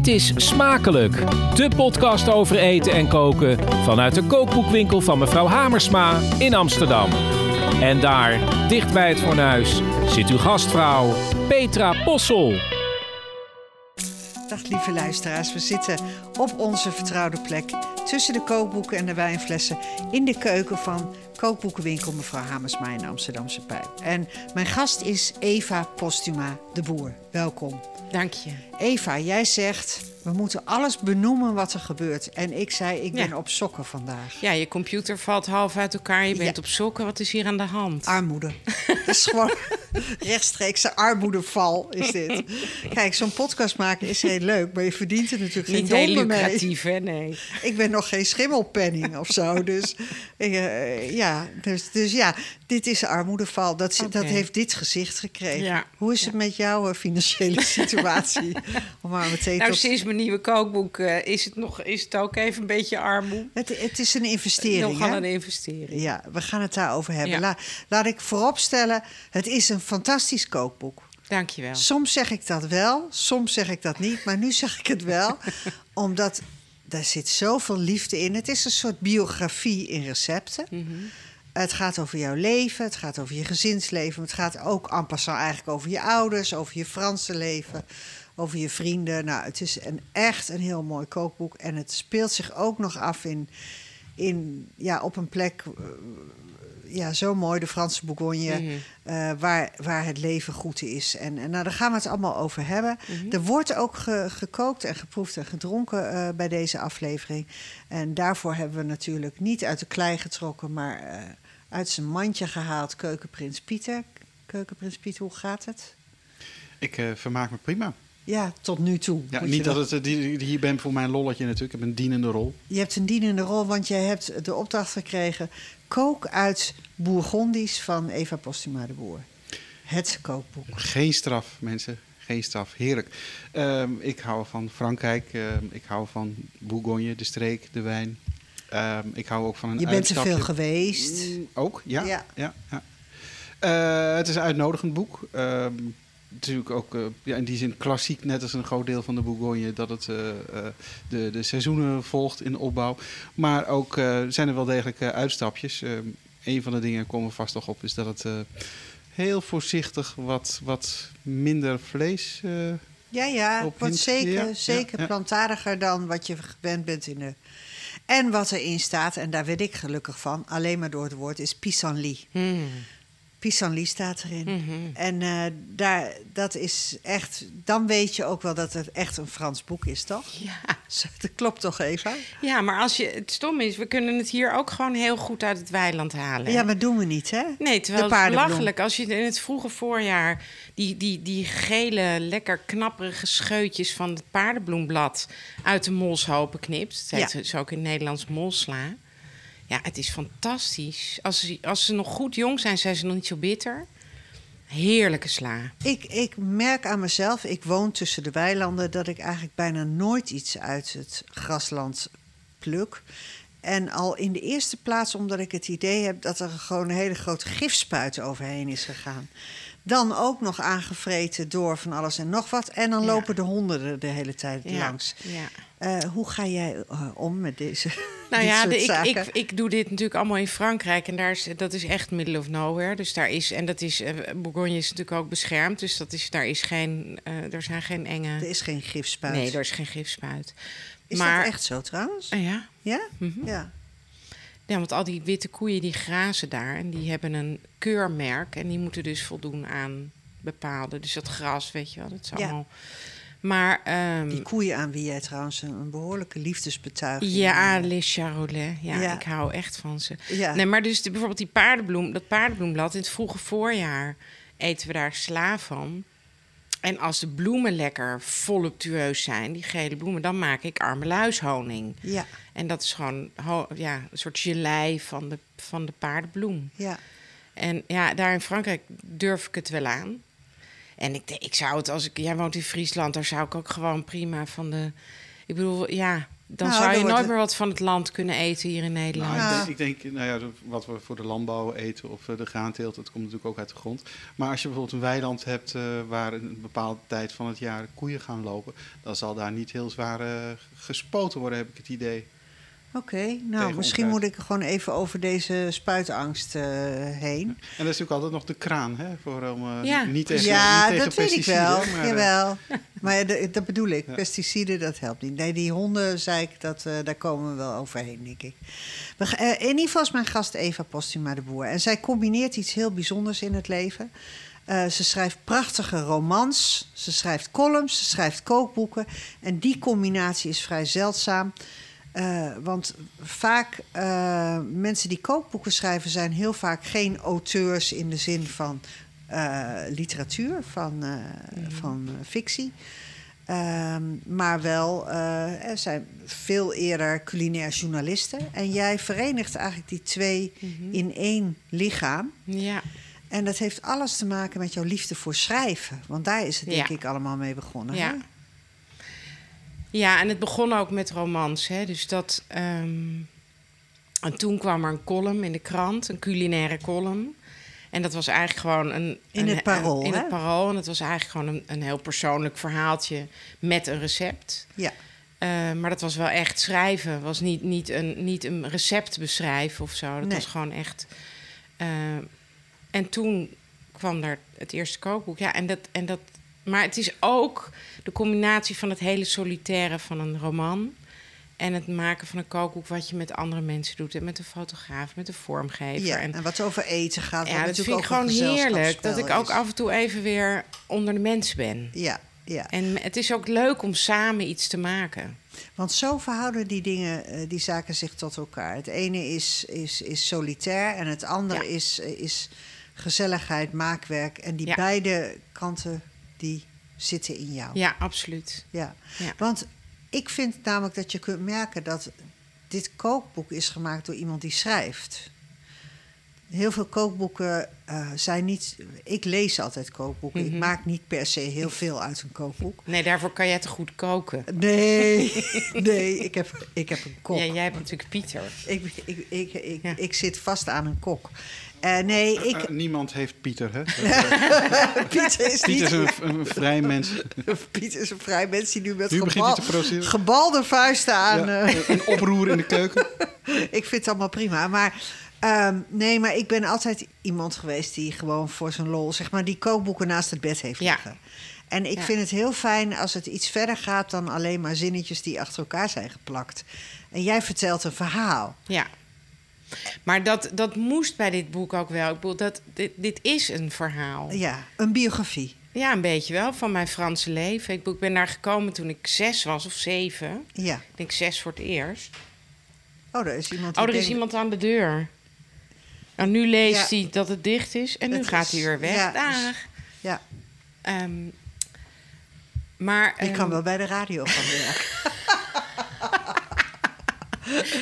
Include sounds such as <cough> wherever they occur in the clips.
Dit is Smakelijk, de podcast over eten en koken vanuit de kookboekwinkel van mevrouw Hamersma in Amsterdam. En daar, dicht bij het fornuis, zit uw gastvrouw Petra Possel. Dag lieve luisteraars, we zitten op onze vertrouwde plek tussen de kookboeken en de wijnflessen in de keuken van kookboekenwinkel mevrouw Hamersma in Amsterdamse Pijp. En mijn gast is Eva Postuma de Boer. Welkom. Dank je. Eva, jij zegt we moeten alles benoemen wat er gebeurt. En ik zei ik ben Ja. op sokken vandaag. Ja, je computer valt half uit elkaar. Je bent Ja. op sokken. Wat is hier aan de hand? Armoede. Dat is gewoon <laughs> rechtstreekse armoedeval is dit. Kijk, zo'n podcast maken is heel leuk, maar je verdient er natuurlijk geen Niet heel donder mee. lucratief, hè? Nee. Ik ben nog geen schimmelpenning of zo. Dus, eh, ja, dus, dus ja, dit is armoedeval. Dat, dat heeft dit gezicht gekregen. Ja. Hoe is het met jouw eh, financiële <laughs> situatie? Om maar meteen Nou, tot... sinds mijn nieuwe kookboek eh, is, het nog, is het ook even een beetje armoe. het, het is een investering, Nogal hè? een investering. Ja, we gaan het daarover hebben. Ja. La- laat ik vooropstellen, het is een fantastisch kookboek. Dankjewel. Soms zeg ik dat wel, soms zeg ik dat niet, maar nu zeg ik het wel, <laughs> omdat daar zit zoveel liefde in. Het is een soort biografie in recepten. Mhm. Het gaat over jouw leven, het gaat over je gezinsleven, het gaat ook en passant eigenlijk over je ouders, over je Franse leven, over je vrienden. Nou, het is een, echt een heel mooi kookboek en het speelt zich ook nog af in, in ja, op een plek. eh, ja, zo mooi, de Franse Bourgogne, Mhm. eh, waar, waar het leven goed is. En, en nou, daar gaan we het allemaal over hebben. Mhm. Er wordt ook ge- gekookt en geproefd en gedronken eh, bij deze aflevering. En daarvoor hebben we natuurlijk niet uit de klei getrokken, maar eh, uit zijn mandje gehaald Keukenprins Pieter. Keukenprins Pieter, hoe gaat het? Ik eh, vermaak me prima. Ja, tot nu toe. Ja, niet dat het, eh, die- hier ben voor mijn lolletje natuurlijk. Ik heb een dienende rol. Je hebt een dienende rol, want jij hebt de opdracht gekregen... kook uit Bourgondisch van Eva Postuma de Boer. Het kookboek. Geen straf, mensen. Geen straf. Heerlijk. Ehm, ik hou van Frankrijk. Ehm, ik hou van Bourgogne, de streek, de wijn. Ehm, ik hou ook van een Je bent er veel geweest. Mm, Ook, ja. Ja. ja. ja, Eh, het is een uitnodigend boek. Natuurlijk ook eh, ja, in die zin klassiek, net als een groot deel van de Bourgogne, dat het eh, eh, de, de seizoenen volgt in de opbouw. Maar ook eh, zijn er wel degelijk eh, uitstapjes. Ehm een van de dingen komen we vast nog op, is dat het eh, heel voorzichtig wat, wat minder vlees. eh, Ja, ja, Op wordt hint- zeker, ja, ja, zeker ja. dan wat je gewend bent in de... En wat erin staat, en daar werd ik gelukkig van, alleen maar door het woord, is pissenlit. Hmm. Pissenlit staat erin. Mhm. En eh, daar, dat is echt... Dan weet je ook wel dat het echt een Frans boek is, toch? Ja. <laughs> Dat klopt toch, Eva? ja, maar als je, het stom is, we kunnen het hier ook gewoon heel goed uit het weiland halen. Ja, maar doen we niet, hè? Nee, terwijl De het is belachelijk als je in het vroege voorjaar die, die, die gele, lekker knapperige scheutjes van het paardenbloemblad uit de molshopen knipt. Heet Ja. dus ook in het Nederlands molsla. Ja, het is fantastisch. Als ze, als ze nog goed jong zijn, zijn ze nog niet zo bitter. Heerlijke sla. Ik, ik merk aan mezelf, ik woon tussen de weilanden, dat ik eigenlijk bijna nooit iets uit het grasland pluk. En al in de eerste plaats omdat ik het idee heb dat er gewoon een hele grote gifspuit overheen is gegaan. Dan ook nog aangevreten door van alles en nog wat. En dan Ja. lopen de honden er de hele tijd Ja, langs. ja. Eh, hoe ga jij eh, om met deze <laughs> Nou ja, de- ik, ik, ik doe dit natuurlijk allemaal in Frankrijk. En daar is, dat is echt middle of nowhere. Dus daar is, en dat is, eh, Bourgogne is natuurlijk ook beschermd. Dus dat is, daar, is geen, er zijn geen enge... Er is geen gifspuit. Nee, er is geen gifspuit. Is maar, dat echt zo trouwens? Ja. Ja? Mhm. Ja. Ja, want al die witte koeien die grazen daar. En die hebben een keurmerk. En die moeten dus voldoen aan bepaalde... Dus dat gras, weet je wel. Dat is Ja. allemaal... Maar... ehm, Die koeien aan wie jij trouwens een, een behoorlijke liefdesbetuiging... Ja, eh, les charolais. Ja, Ja. ik hou echt van ze. Ja. Nee, maar dus bijvoorbeeld die paardenbloem, dat paardenbloemblad in het vroege voorjaar eten we daar sla van. En als de bloemen lekker voluptueus zijn, die gele bloemen, dan maak ik armeluishoning. Ja, En dat is gewoon ja, een soort gelei van de, van de paardenbloem. ja. En ja, daar in Frankrijk durf ik het wel aan. En ik, ik zou het, als ik... Jij woont in Friesland, daar zou ik ook gewoon prima van de... Ik bedoel, ja, dan Nou, zou je nooit meer wat van het land kunnen eten hier in Nederland. Nou, Ja. ik, denk, ik denk, nou ja, wat we voor de landbouw eten of eh, de graanteelt, dat komt natuurlijk ook uit de grond. Maar als je bijvoorbeeld een weiland hebt eh, waar in een bepaalde tijd van het jaar koeien gaan lopen, dan zal daar niet heel zwaar eh, gespoten worden, heb ik het idee. Oké, nou, misschien onkruid. moet ik gewoon even over deze spuitangst eh, heen. En er is natuurlijk altijd nog de kraan, hè, voor om eh, Ja. niet tegen, ja, niet tegen dat weet ik wel. maar, eh, Jawel. <laughs> Maar dat, dat bedoel ik. Ja. Pesticiden, dat helpt niet. Nee, die honden, zei ik, dat, eh, daar komen we wel overheen, denk ik. We, eh, in ieder geval is mijn gast Eva Postuma de Boer. En zij combineert iets heel bijzonders in het leven. Eh, ze schrijft prachtige romans, ze schrijft columns, ze schrijft kookboeken. En die combinatie is vrij zeldzaam. Eh, want vaak, eh, mensen die kookboeken schrijven, zijn heel vaak geen auteurs in de zin van eh, literatuur, van, eh, van fictie. Ehm, maar wel, er zijn veel eerder culinair journalisten. En jij verenigt eigenlijk die twee in één lichaam. Ja, En dat heeft alles te maken met jouw liefde voor schrijven. Want daar is het denk Ja. ik allemaal mee begonnen. ja. hè? Ja, en het begon ook met romans. Hè? Dus dat, ehm, en toen kwam er een column in de krant, een culinaire column. En dat was eigenlijk gewoon een... In een- het Parool, een- In hè? het parool. En het was eigenlijk gewoon een, een heel persoonlijk verhaaltje met een recept. Ja. Eh, maar dat was wel echt schrijven. Het was niet, niet, een, niet een recept beschrijven of zo. Dat Nee. was gewoon echt... eh, en toen kwam daar het eerste kookboek. Ja, en dat, en dat, maar het is ook de combinatie van het hele solitaire van een roman... en het maken van een kookboek wat je met andere mensen doet. En met een fotograaf, met een vormgever. ja. En, En wat over eten gaat. ja, dat vind ik gewoon heerlijk. Dat ik ook is. af en toe even weer onder de mensen ben. Ja, ja. En het is ook leuk om samen iets te maken. Want zo verhouden die dingen, eh, die zaken zich tot elkaar. Het ene is, is, is solitair en het andere Ja. is, eh, is gezelligheid, maakwerk. En die Ja. beide kanten, die zitten in jou. Ja, absoluut. Ja. Ja. Want ik vind namelijk dat je kunt merken dat dit kookboek is gemaakt door iemand die schrijft. Heel veel kookboeken eh, zijn niet. Ik lees altijd kookboeken. Ik Mhm. maak niet per se heel veel uit een kookboek. Nee, daarvoor kan jij te goed koken. Nee, <laughs> nee, ik heb, ik heb een kok. Ja, jij hebt natuurlijk Pieter. Ik, ik, ik, ik, Ja. ik zit vast aan een kok. Eh, nee, ik, eh, niemand heeft Pieter, hè? <laughs> Eh, Pieter is Pieter is een, een vrij mens. <laughs> Pieter is een vrij mens die nu met Nu gebal, gebalde vuisten aan... Ja, eh, een oproer in de keuken. <laughs> ik vind het allemaal prima. Maar ehm, nee, maar ik ben altijd iemand geweest die gewoon voor zijn lol, zeg maar, die kookboeken naast het bed heeft Ja. liggen. En ik Ja. vind het heel fijn als het iets verder gaat dan alleen maar zinnetjes die achter elkaar zijn geplakt. En jij vertelt een verhaal. Ja. Maar dat, dat moest bij dit boek ook wel. Ik bedoel, dat, dit, dit is een verhaal. Ja, een biografie. Ja, een beetje wel, van mijn Franse leven. Ik, ben daar gekomen toen ik zes was of zeven. Ja. Ik denk zes voor het eerst. Oh, er is iemand. Oh, er is denkt- iemand aan de deur. En nu leest Ja. hij dat het dicht is en nu Het gaat is- hij weer weg. ja, Dag. Ja, Ehm, maar... ik kan ehm, wel bij de radio gaan werken. <laughs>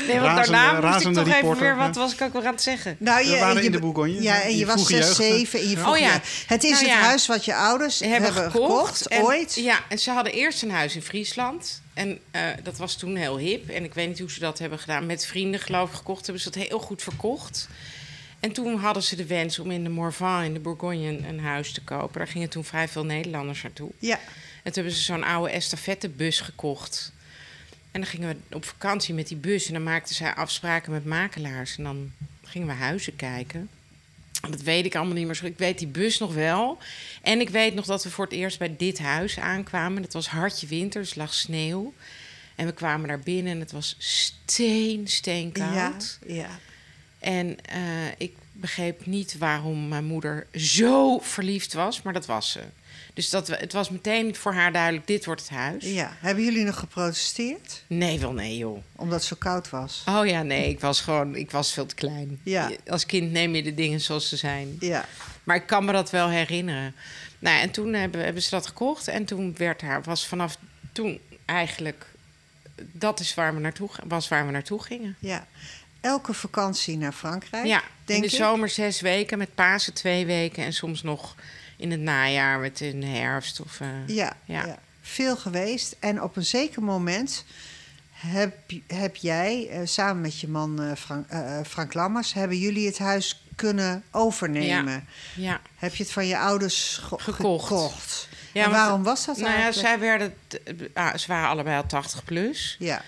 Nee, want Razende- daarna moest ik toch even reporter, weer... Wat ja. was ik ook weer aan het zeggen? Nou, We waren je, in de Bourgogne, Ja, en je je was zes, hè? zeven in je Ja. vroege Oh ja. Het is Nou het ja. huis wat je ouders hebben, gekocht. en- ooit. Ja, en ze hadden eerst een huis in Friesland. En eh, dat was toen heel hip. En ik weet niet hoe ze dat hebben gedaan. Met vrienden, geloof ik, gekocht. Hebben ze dat heel goed verkocht. En toen hadden ze de wens om in de Morvan, in de Bourgogne, een, een huis te kopen. Daar gingen toen vrij veel Nederlanders naartoe. Ja, En toen hebben ze zo'n oude estafettebus gekocht. En dan gingen we op vakantie met die bus. En dan maakten zij afspraken met makelaars. En dan gingen we huizen kijken. En Dat weet ik allemaal niet meer. Ik weet die bus nog wel. En ik weet nog dat we voor het eerst bij dit huis aankwamen. Dat was hartje winter, dus lag sneeuw. En we kwamen daar binnen en het was steen, steenkoud. ja, ja. En eh, ik begreep niet waarom mijn moeder zo verliefd was, maar dat was ze. Dus dat, het was meteen voor haar duidelijk, dit wordt het huis. ja. Hebben jullie nog geprotesteerd? Nee, wel nee, joh. Omdat het zo koud was? Oh ja, nee, ik was gewoon, ik was veel te klein. Ja. Als kind neem je de dingen zoals ze zijn. Ja. Maar ik kan me dat wel herinneren. Nou, en toen hebben, hebben ze dat gekocht. En toen werd haar, was vanaf toen eigenlijk, dat is waar we naartoe, was waar we naartoe gingen. ja. Elke vakantie naar Frankrijk, Ja, denk in de ik. zomer zes weken, met Pasen twee weken en soms nog in het najaar met in de herfst. Of, eh, Ja, Ja. ja. veel geweest. En op een zeker moment heb, heb jij eh, samen met je man eh, Frank, Frank Lammers, hebben jullie het huis kunnen overnemen? Ja. Heb je het van je ouders ge- Gekocht. gekocht? Ja, en waarom was dat Nou ja, zij werden, ah, ze waren allebei al 80 plus. Ja,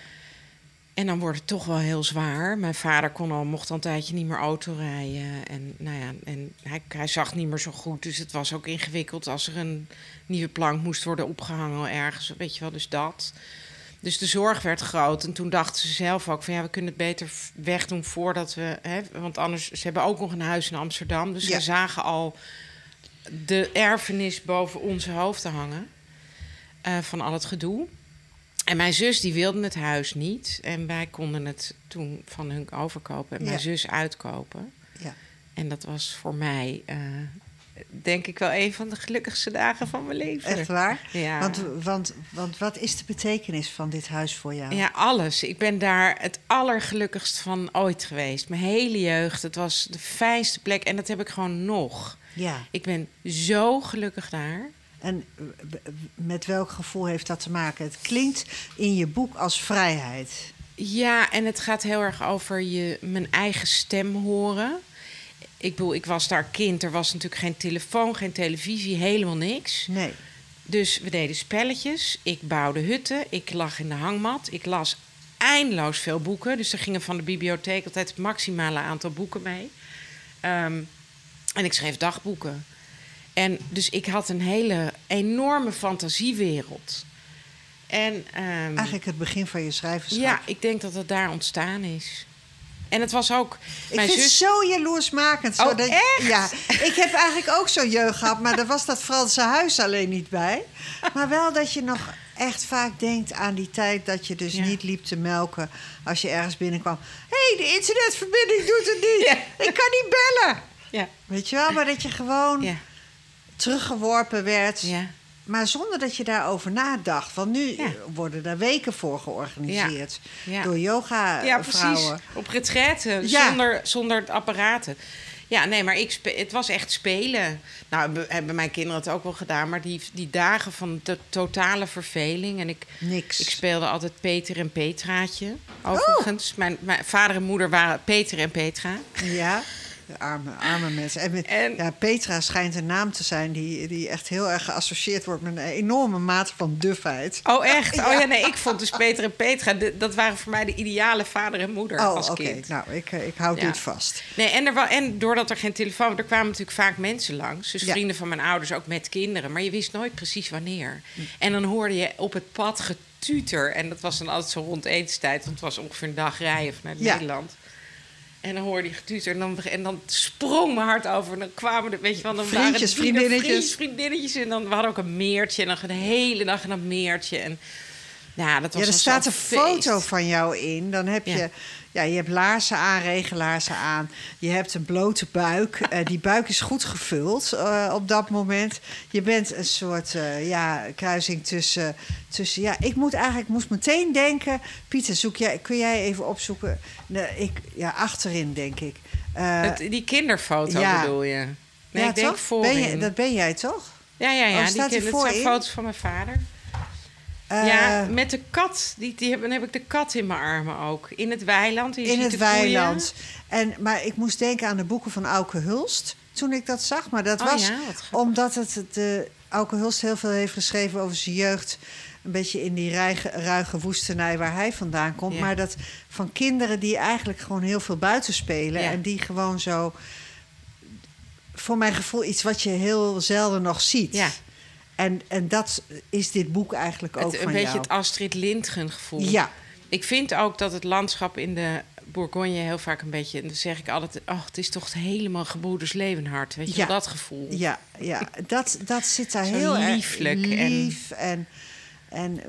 En dan wordt het toch wel heel zwaar. Mijn vader kon al, mocht al een tijdje niet meer auto rijden. En, nou ja, en hij, hij zag niet meer zo goed. Dus het was ook ingewikkeld als er een nieuwe plank moest worden opgehangen ergens. Weet je wel, dus dat. Dus de zorg werd groot. En toen dachten ze zelf ook van ja, we kunnen het beter wegdoen voordat we. Hè, want anders, ze hebben ook nog een huis in Amsterdam. Dus Ja. ze zagen al de erfenis boven onze hoofden hangen. eh, van al het gedoe. En mijn zus die wilde het huis niet. En wij konden het toen van hun overkopen. En mijn Ja. zus uitkopen. ja. En dat was voor mij, eh, denk ik, wel een van de gelukkigste dagen van mijn leven. echt waar? Ja. Want, want, want wat is de betekenis van dit huis voor jou? Ja, alles. Ik ben daar het allergelukkigst van ooit geweest. Mijn hele jeugd. Het was de fijnste plek. En dat heb ik gewoon nog. Ja. Ik ben zo gelukkig daar. En eh, met welk gevoel heeft dat te maken? Het klinkt in je boek als vrijheid. Ja, en het gaat heel erg over je, mijn eigen stem horen. Ik bedoel, ik was daar kind. Er was natuurlijk geen telefoon, geen televisie, helemaal niks. Nee. Dus we deden spelletjes. Ik bouwde hutten. Ik lag in de hangmat. Ik las eindeloos veel boeken. Dus er gingen van de bibliotheek altijd het maximale aantal boeken mee. Ehm, en ik schreef dagboeken. En dus ik had een hele enorme fantasiewereld. En, ehm, Eigenlijk het begin van je schrijverschap. ja, ik denk dat het daar ontstaan is. En het was ook. Ik mijn vind zus. het zo jaloersmakend. Oh, zodat- echt? Ja, ik heb eigenlijk ook zo'n jeugd gehad, maar daar was dat Franse huis alleen niet bij. Maar wel dat je nog echt vaak denkt aan die tijd dat je dus Ja. niet liep te melken als je ergens binnenkwam. Hé, hey, de internetverbinding doet het niet. Ja. Ik kan niet bellen. Ja, Weet je wel, maar dat je gewoon ja, teruggeworpen werd. ja. Maar zonder dat je daarover nadacht. Want nu Ja. worden daar weken voor georganiseerd. Ja. Door yoga ja, eh, precies. vrouwen. Op retraite, zonder, zonder apparaten. Ja, nee, maar ik het was echt spelen. Nou, hebben- mijn kinderen het ook wel gedaan. Maar die, die dagen van de totale verveling. En ik, Niks. ik speelde altijd Peter en Petraatje. Overigens, mijn, mijn vader en moeder waren Peter en Petra. Ja, arme, arme mensen. En, ja, Petra schijnt een naam te zijn die, die echt heel erg geassocieerd wordt met een enorme mate van dufheid. Oh, echt? Oh ja, nee, ik vond dus Peter en Petra... de- dat waren voor mij de ideale vader en moeder Oh, als oké. kind. Nou, ik, eh, ik hou Ja. dit vast. Nee, en, er en doordat er geen telefoon... Er kwamen natuurlijk vaak mensen langs. Dus Ja. vrienden van mijn ouders, ook met kinderen. Maar je wist nooit precies wanneer. Hm. En dan hoorde je op het pad getuter. En dat was dan altijd zo rond etenstijd. Want het was ongeveer een dag rijden vanuit. Nederland. En dan hoorde je getuter. En dan, en dan sprong mijn hart over. En dan kwamen er, weet je wel... Dan waren Vriendjes, het vrienden, vriendinnetjes. vriendjes, vriendinnetjes. En dan we hadden ook een meertje. En dan de hele dag in dat meertje. En ja, dat was Ja, er staat een foto van jou in. Dan heb je, Ja. Ja. je hebt laarzen aan, regenlaarzen aan. Je hebt een blote buik. Eh, die buik is goed gevuld eh, op dat moment. Je bent een soort eh, ja, kruising tussen, tussen... Ja, ik moet eigenlijk moest meteen denken... Pieter, zoek jij, kun jij even opzoeken? Nee, ik, ja, achterin denk ik. Het- die kinderfoto ja. bedoel je? Nee, ja, ik denk toch? voorin. Ben je, dat ben jij toch? Ja, ja, ja. Oh, die staat die kin- dat zijn voorin? foto's van mijn vader. Eh, ja, met de kat. Die, die heb, dan heb ik de kat in mijn armen ook. In het weiland. Je in ziet het weiland. En, maar ik moest denken aan de boeken van Auke Hulst toen ik dat zag. Maar dat Oh was ja, omdat het de, Auke Hulst heel veel heeft geschreven over zijn jeugd. Een beetje in die ruige, ruige woestenij waar hij vandaan komt. Ja. Maar dat van kinderen die eigenlijk gewoon heel veel buiten spelen. Ja. En die gewoon zo, voor mijn gevoel, iets wat je heel zelden nog ziet. Ja. En, en dat is dit boek eigenlijk ook Het, een van beetje jou. het Astrid Lindgren gevoel. Ja. Ik vind ook dat het landschap in de Bourgogne heel vaak een beetje... En dan zeg ik altijd, oh, het is toch helemaal gebroeders Leeuwenhard. Weet je Ja. dat gevoel. Ja, ja dat, dat zit daar heel lieflijk lief en, en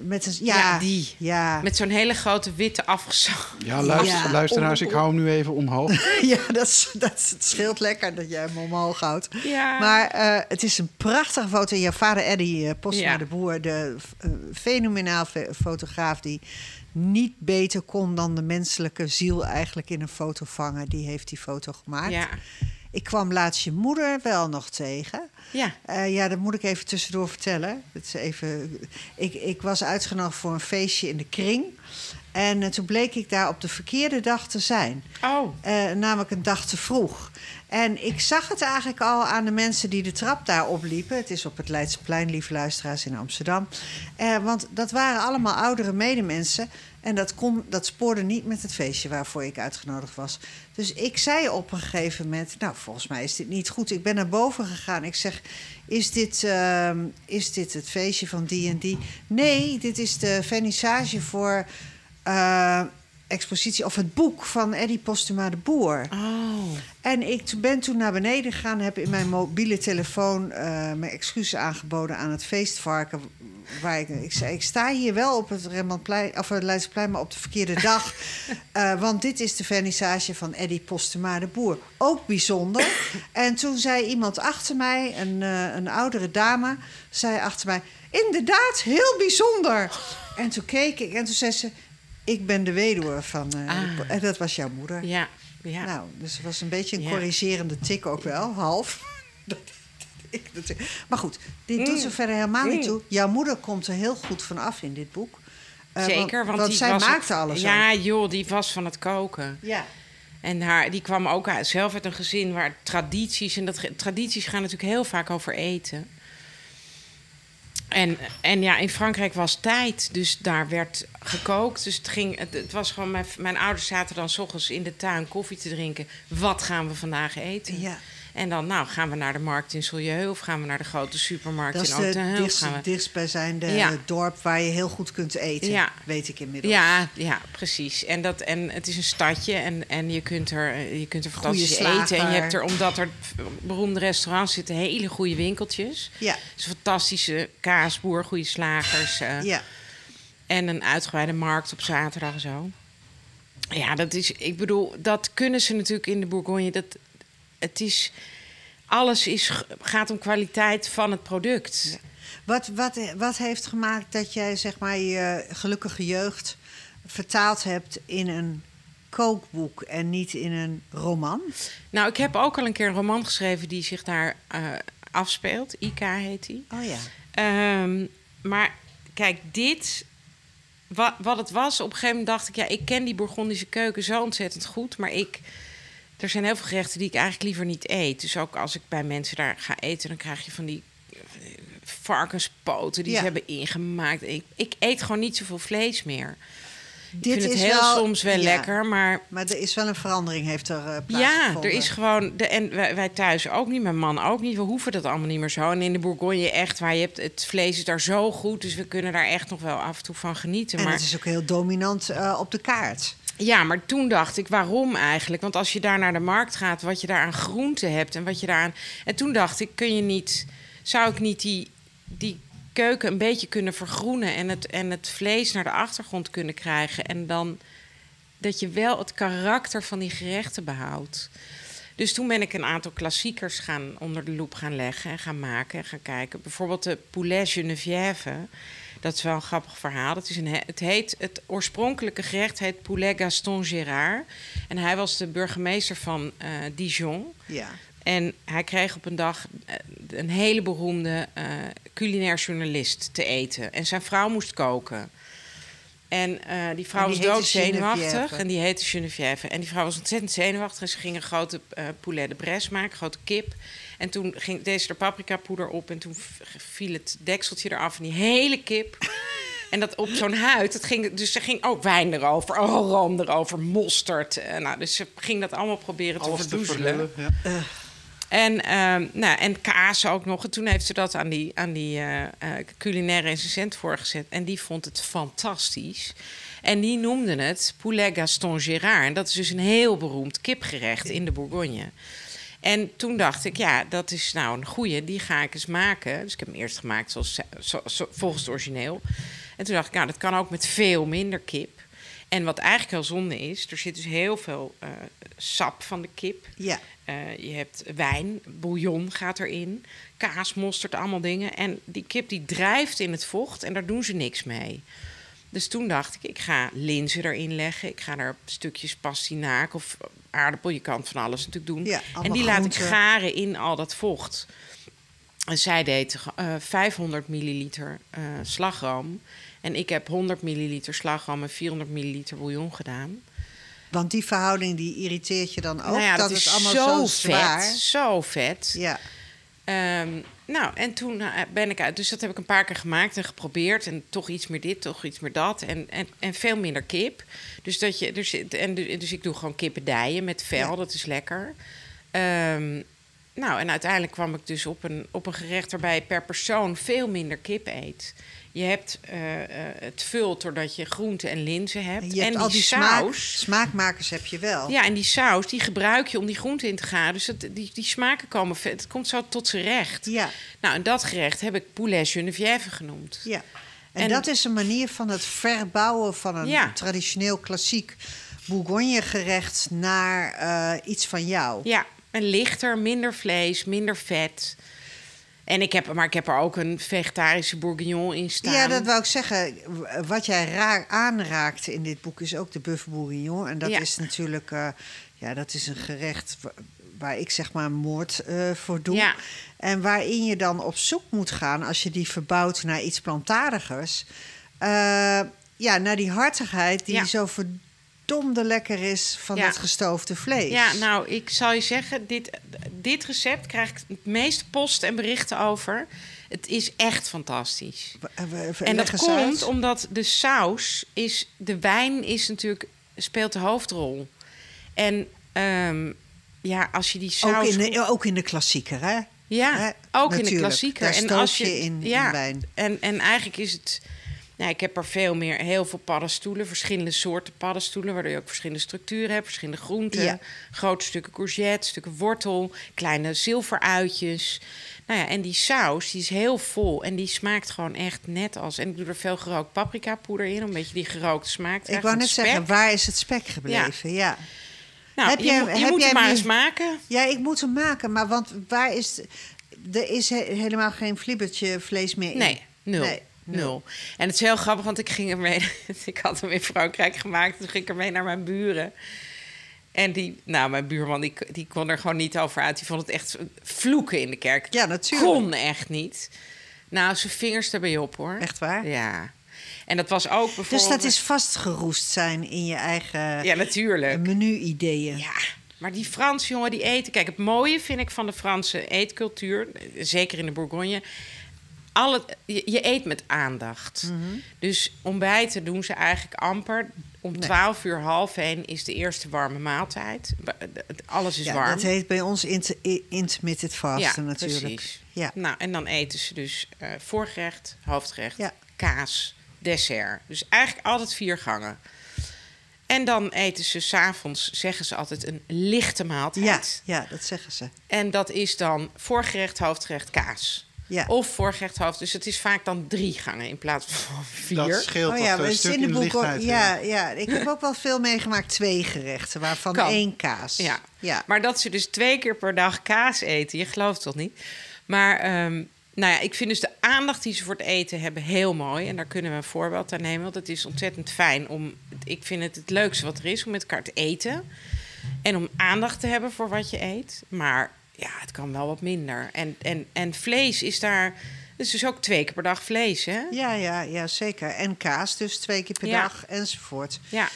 met een ja, Ja, die. ja, Met zo'n hele grote witte afgezaagd. Ja, luister, Ja. luisteraars, ik hou hem nu even omhoog. <laughs> ja dat, is, dat is- het scheelt lekker dat jij hem omhoog houdt. Ja. Maar eh, het is een prachtige foto. Jouw vader Eddie uh, Postma Ja. de Boer, de eh, fenomenaal fe- fotograaf die niet beter kon dan de menselijke ziel eigenlijk in een foto vangen. Die heeft die foto gemaakt. Ja. Ik kwam laatst je moeder wel nog tegen. Ja. Eh, ja, dat moet ik even tussendoor vertellen. Het is even, ik, ik was uitgenodigd voor een feestje in de kring. En eh, toen bleek ik daar op de verkeerde dag te zijn. Oh, Eh, namelijk een dag te vroeg. En ik zag het eigenlijk al aan de mensen die de trap daar opliepen. Het is op het Leidseplein, lieve luisteraars, in Amsterdam. Want dat waren allemaal oudere medemensen. En dat, kon, dat spoorde niet met het feestje waarvoor ik uitgenodigd was. Dus ik zei op een gegeven moment... nou, volgens mij is dit niet goed. Ik ben naar boven gegaan. Ik zeg, is dit, ehm, is dit het feestje van die en die? Nee, dit is de vernissage voor... eh, expositie of het boek van Eddie Postuma de Boer. oh. En ik ben toen naar beneden gegaan, heb in mijn mobiele telefoon eh, mijn excuses aangeboden aan het feestvarken. Waar ik, ik zei, ik sta hier wel op het Rembrandtplein, of het Leidseplein, maar op de verkeerde dag. <laughs> Eh, want dit is de vernissage van Eddie Postema de Boer. Ook bijzonder. En toen zei iemand achter mij, een, eh, een oudere dame, zei achter mij... Inderdaad, heel bijzonder. En toen keek ik en toen zei ze... Ik ben de weduwe van... eh, Ah. en dat was jouw moeder. Ja, ja. Nou, dus het was een beetje een Ja. corrigerende tik ook wel, half. <laughs> Maar goed, dit doet Mm. er verder helemaal niet Mm. toe. Jouw moeder komt er heel goed van af in dit boek. Eh, Zeker, want, die zij was maakte alles. Ja, ook. joh, die was van het koken. ja. En haar, die kwam ook zelf uit een gezin waar tradities... en dat, tradities gaan natuurlijk heel vaak over eten. En, en ja, in Frankrijk was tijd, dus daar werd gekookt. Dus het, ging, het, het was gewoon... Mijn, mijn ouders zaten dan s ochtends in de tuin koffie te drinken. Wat gaan we vandaag eten? ja. En dan, nou, gaan we naar de markt in Solieu... of gaan we naar de grote supermarkt Dat is in? Of dichtst, gaan we... dichtstbijzijnde Ja. dorp waar je heel goed kunt eten. Ja. Weet ik inmiddels. Ja, ja, precies. En, dat, en het is een stadje en, en je kunt er, je kunt er fantastisch eten. En je hebt er, omdat er beroemde restaurants zitten, hele goede winkeltjes. Ja. Dus fantastische kaasboer, goede slagers. eh, ja. En een uitgebreide markt op zaterdag en zo. Ja, dat is, ik bedoel, dat kunnen ze natuurlijk in de Bourgogne. Dat, het is, alles is, gaat om kwaliteit van het product. Wat, wat, wat heeft gemaakt dat jij zeg maar, je gelukkige jeugd vertaald hebt in een kookboek en niet in een roman? Nou, ik heb ook al een keer een roman geschreven die zich daar eh, afspeelt. IK heet die. Oh ja. Ehm, maar kijk, dit. Wat, wat het was, op een gegeven moment dacht ik, ja, ik ken die Bourgondische keuken zo ontzettend goed. Maar ik. Er zijn heel veel gerechten die ik eigenlijk liever niet eet. Dus ook als ik bij mensen daar ga eten, dan krijg je van die eh, varkenspoten die Ja. ze hebben ingemaakt. Ik, ik eet gewoon niet zoveel vlees meer. Dit ik vind het is heel wel- soms wel ja. lekker, maar Maar er is wel een verandering, heeft er uh, ja, plaatsgevonden. er is gewoon. De, en wij, wij thuis ook niet, mijn man ook niet. We hoeven dat allemaal niet meer zo. En in de Bourgogne echt, waar je hebt het vlees is daar zo goed. Dus we kunnen daar echt nog wel af en toe van genieten. En maar, het is ook heel dominant eh, op de kaart. Ja, maar toen dacht ik, waarom eigenlijk? Want als je daar naar de markt gaat, wat je daar aan groenten hebt en wat je daar aan. En toen dacht ik, kun je niet. Zou ik niet die, die keuken een beetje kunnen vergroenen en het, en het vlees naar de achtergrond kunnen krijgen? En dan dat je wel het karakter van die gerechten behoudt. Dus toen ben ik een aantal klassiekers gaan onder de loep gaan leggen en gaan maken en gaan kijken. Bijvoorbeeld de poulet Geneviève. Dat is wel een grappig verhaal. Dat is een, he- het, heet, het oorspronkelijke gerecht heet poulet Gaston Gérard. En hij was de burgemeester van eh, Dijon. Ja. En hij kreeg op een dag eh, een hele beroemde eh, culinair journalist te eten. En zijn vrouw moest koken. En die vrouw En die was doodzenuwachtig. En die heette Geneviève. En die vrouw was ontzettend zenuwachtig. En ze ging een grote eh poulet de Bresse maken, grote kip. En toen ging deze er paprikapoeder op. En toen viel het dekseltje eraf. En die hele kip... En dat op zo'n huid, dat ging, dus er ging ook wijn erover, oh, room erover, mosterd. Eh, nou, dus ze ging dat allemaal proberen te Alles verdoezelen. Ja. En, ehm, nou, en kaas ook nog. En toen heeft ze dat aan die, aan die eh, eh, culinaire recensent voorgezet. En die vond het fantastisch. En die noemden het poulet Gaston Gérard. En dat is dus een heel beroemd kipgerecht in de Bourgogne. En toen dacht ik, ja, dat is nou een goeie. Die ga ik eens maken. Dus ik heb hem eerst gemaakt zoals, zo- zo- volgens het origineel. En toen dacht ik, nou, dat kan ook met veel minder kip. En wat eigenlijk heel zonde is, er zit dus heel veel eh, sap van de kip. Ja. Eh, je hebt wijn, bouillon gaat erin, kaas, mosterd, allemaal dingen. En die kip die drijft in het vocht en daar doen ze niks mee. Dus toen dacht ik, ik ga linzen erin leggen. Ik ga er stukjes pastinaak of aardappel, je kan van alles natuurlijk doen. Ja, en die laat ik garen in al dat vocht. En zij deed eh 500 milliliter eh, slagroom. En ik heb 100 milliliter slagroom en 400 milliliter bouillon gedaan. Want die verhouding die irriteert je dan ook. nou ja, dat is het allemaal zo, zo, zwaar. vet. Zo vet. Ja. Ehm, nou, en toen eh, ben ik uit. Dus dat heb ik een paar keer gemaakt en geprobeerd. En toch iets meer dit, toch iets meer dat. En, en, en veel minder kip. Dus, dat je, dus, en, du- dus ik doe gewoon kippendijen met vel. Ja. Dat is lekker. Ehm, nou, en uiteindelijk kwam ik dus op een, op een gerecht waarbij je per persoon veel minder kip eet. Je hebt eh, eh, het vult doordat je groenten en linzen hebt. Je hebt en al die, smaak, saus. smaakmakers heb je wel. Ja, en die saus die gebruik je om die groenten in te gaan. Dus het, die, die smaken komen. Het komt zo tot zijn recht. Ja, Nou, en dat gerecht heb ik poulet geneviève genoemd. ja. En, En- dat is een manier van het verbouwen van een Ja. traditioneel klassiek Bourgogne gerecht naar eh, iets van jou. Ja, en lichter, minder vlees, minder vet. En ik heb, maar ik heb er ook een vegetarische bourguignon in staan. Ja, dat wou ik zeggen. Wat jij raar aanraakte in dit boek is ook de bœuf bourguignon. En dat Ja. is natuurlijk eh, ja, dat is een gerecht wa- waar ik zeg maar moord eh, voor doe. Ja. En waarin je dan op zoek moet gaan als je die verbouwt naar iets plantaardigers. eh, ja, naar die hartigheid die Ja. zo verdomde lekker is van Ja. dat gestoofde vlees. Ja, nou, ik zal je zeggen, dit, dit recept krijg ik het meeste post en berichten over. Het is echt fantastisch. En dat komt uit. omdat de saus is... De wijn is natuurlijk, speelt de hoofdrol. En ehm, ja, als je die saus... ook, in de, ook in de klassieker, hè? Ja, Hè? ook in de klassieker. Daar en als je, je in- in ja, wijn. En, en eigenlijk is het. Nou, ik heb er veel meer, heel veel paddenstoelen, verschillende soorten paddenstoelen, waardoor je ook verschillende structuren hebt, verschillende groenten, Ja. grote stukken courgette, stukken wortel, kleine zilveruitjes. Nou ja, en die saus die is heel vol en die smaakt gewoon echt net als. En ik doe er veel gerookt paprikapoeder in, om een beetje die gerookte smaak te Ik wou net zeggen, waar is het spek gebleven? Ja. Nou, Heb je, je heb moet jij het maar eens maken. Ja, ik moet hem maken, maar want waar is... Er is he- helemaal geen flibbertje vlees meer in. Nee, nul. Nee, nul. En het is heel grappig, want ik ging ermee. <laughs> ik had hem in Frankrijk gemaakt. Toen ging ik ermee naar mijn buren. En die, nou, mijn buurman, die, die kon er gewoon niet over uit. Die vond het echt vloeken in de kerk. Ja, natuurlijk. Kon echt niet. Nou, zijn vingers erbij op hoor. Echt waar? Ja. En dat was ook bijvoorbeeld. Dus dat is vastgeroest zijn in je eigen Ja, natuurlijk. menu-ideeën. Ja, maar die Franse jongen die eten. Kijk, het mooie vind ik van de Franse eetcultuur, zeker in de Bourgogne. Alle, je, je eet met aandacht. Mhm. Dus ontbijten doen ze eigenlijk amper. Om 12 uur half één is de eerste warme maaltijd. Alles is Ja, warm. dat heet bij ons inter- intermittent fasten natuurlijk. Precies. Ja. Nou, en dan eten ze dus eh, voorgerecht, hoofdgerecht, Ja. kaas, dessert. Dus eigenlijk altijd vier gangen. En dan eten ze s'avonds, zeggen ze altijd, een lichte maaltijd. Ja, ja, dat zeggen ze. En dat is dan voorgerecht, hoofdgerecht, kaas. Ja. Of voorgerecht, hoofd. Dus het is vaak dan drie gangen in plaats van <laughs> vier. Dat scheelt Oh toch ja, een stuk in de boek ja, ja, ik heb ook wel veel meegemaakt. Twee gerechten, waarvan Kan. één kaas. Ja. ja. Maar dat ze dus twee keer per dag kaas eten, je gelooft toch niet? Maar ehm, nou ja, ik vind dus de aandacht die ze voor het eten hebben heel mooi. En daar kunnen we een voorbeeld aan nemen. Want het is ontzettend fijn om. Ik vind het het leukste wat er is om met elkaar te eten. En om aandacht te hebben voor wat je eet. Maar ja, het kan wel wat minder. En, en, en vlees is daar. Is dus ook twee keer per dag vlees, hè? Ja, ja, ja, zeker. En kaas, dus twee keer per Ja. dag enzovoort. Ja.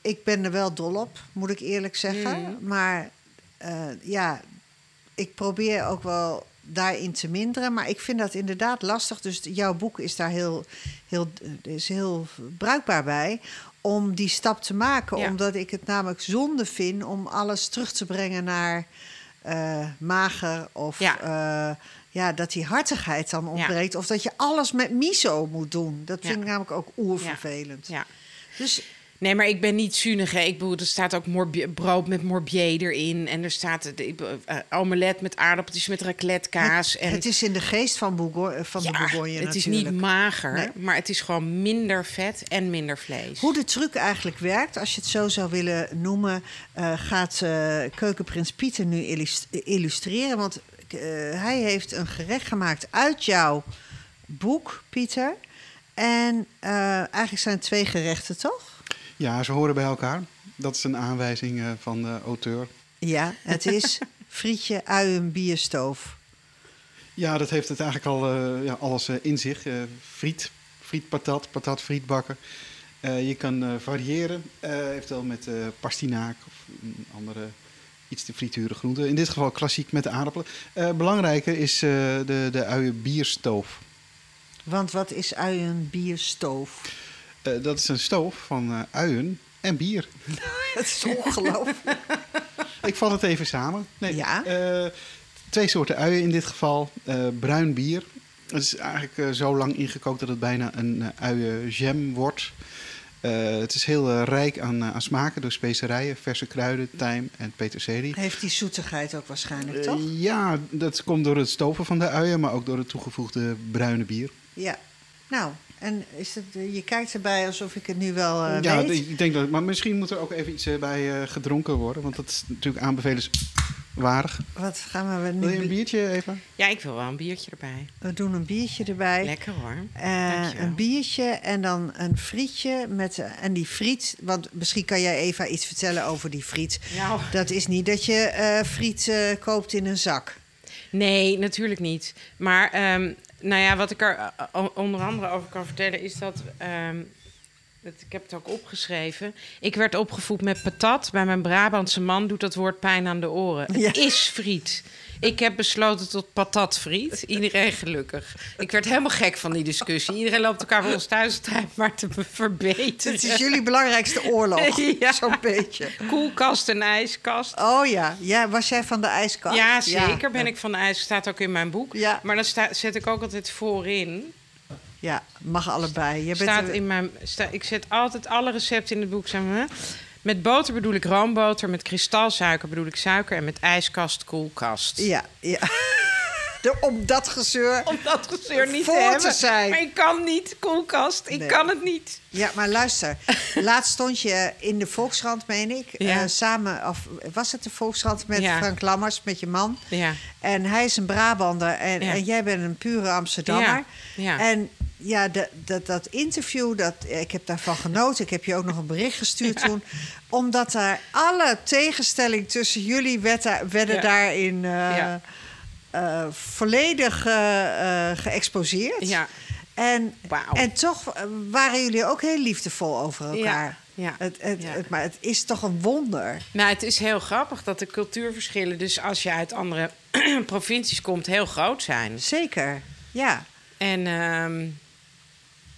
Ik ben er wel dol op, moet ik eerlijk zeggen. Mm. Maar eh, ja, ik probeer ook wel daarin te minderen. Maar ik vind dat inderdaad lastig. Dus jouw boek is daar heel, heel, is heel bruikbaar bij. Om die stap te maken. Ja. Omdat ik het namelijk zonde vind om alles terug te brengen naar eh, mager. Of Ja. ja. ja, dat die hartigheid dan ontbreekt. Of dat je alles met miso moet doen. Dat vind ik namelijk ook oervervelend. ja. Dus Nee, maar ik ben niet zuinig. Hè. Ik bedoel, er staat ook brood met morbier erin. En er staat bedoel, eh, omelet met aardappeltjes met raclette kaas. Het, en het is in de geest van, Bourgo- van de Bourgogne het is niet mager, Nee. maar het is gewoon minder vet en minder vlees. Hoe de truc eigenlijk werkt, als je het zo zou willen noemen... eh, gaat eh, keukenprins Pieter nu illus- illustreren. Want eh, hij heeft een gerecht gemaakt uit jouw boek, Pieter. En eh, eigenlijk zijn het twee gerechten, toch? Ja, ze horen bij elkaar. Dat is een aanwijzing eh, van de auteur. Ja, het is frietje, uien, bierstoof. Ja, dat heeft het eigenlijk al eh, ja, alles eh, in zich. Friet, friet patat, patat friet bakken. Eh, je kan variëren, eventueel met pastinaak of een andere iets te frituren groente. In dit geval klassiek met de aardappelen. Belangrijker is de, de uien bierstoof. Want wat is uien bierstoof? Eh, dat is een stoof van eh, uien en bier. <laughs> Het is ongelooflijk. <laughs> Ik vat het even samen. Nee, Ja. eh, twee soorten uien in dit geval. Bruin bier. Het is eigenlijk zo lang ingekookt dat het bijna een uienjam wordt. Het is heel rijk aan, aan smaken door specerijen, verse kruiden, tijm en peterselie. Heeft die zoetigheid ook waarschijnlijk, toch? ja, dat komt door het stoven van de uien, maar ook door het toegevoegde bruine bier. Ja. Nou, en is het, eh, je kijkt erbij alsof ik het nu wel eh, ja, weet. ik denk dat, maar misschien moet er ook even iets eh, bij eh, gedronken worden, want dat is natuurlijk aanbevelenswaardig. Wat gaan we Wil je nu... een biertje even? Ja, ik wil wel een biertje erbij. We doen een biertje erbij. Lekker hoor. Eh, een biertje en dan een frietje. Met, en die friet, want misschien kan jij Eva iets vertellen over die friet. Nou, Dat is niet dat je eh, friet eh, koopt in een zak. Nee, natuurlijk niet. Maar ehm, nou ja, wat ik er eh, o- onder andere over kan vertellen is dat. ehm, dat ik heb het ook opgeschreven. Ik werd opgevoed met patat. Bij mijn Brabantse man doet dat woord pijn aan de oren. Het is friet. Ik heb besloten tot patatfriet. Iedereen gelukkig. Ik werd helemaal gek van die discussie. Iedereen loopt elkaar bij ons thuis maar te be- verbeteren. Het is jullie belangrijkste oorlog. <laughs> Ja. Zo'n beetje. Koelkast en ijskast. Oh ja. ja, was jij van de ijskast? Ja, zeker ben ik van de ijs. Staat ook in mijn boek. Ja. Maar dan zet ik ook altijd voorin. Ja, mag allebei. Je bent Staat in mijn, sta, ik zet altijd alle recepten in het boek samen. Met boter bedoel ik roomboter. Met kristalsuiker bedoel ik suiker. En met ijskast, koelkast. Ja, ja. <laughs> De, om dat gezeur. Om dat gezeur niet Voor te zijn. Maar ik kan niet, koelkast. Ik Nee. kan het niet. Ja, maar luister. <laughs> Laatst stond je in de Volkskrant, meen ik. Ja. eh, samen, of was het de Volkskrant met Ja. Frank Lammers, met je man? Ja. En hij is een Brabander en, jij bent een pure Amsterdammer. Ja, ja. En ja, dat, dat, dat interview, dat, ik heb daarvan genoten. Ik heb je ook nog een bericht gestuurd toen. Omdat daar alle tegenstelling tussen jullie werd werden Ja. daarin eh, Ja. eh, volledig eh, eh, geëxposeerd. Ja. En, en toch eh, waren jullie ook heel liefdevol over elkaar. Ja, ja, Het, het, ja. het- maar het is toch een wonder. Nou, het is heel grappig dat de cultuurverschillen... dus als je uit andere <clears throat> provincies komt, heel groot zijn. Zeker, ja. En ehm,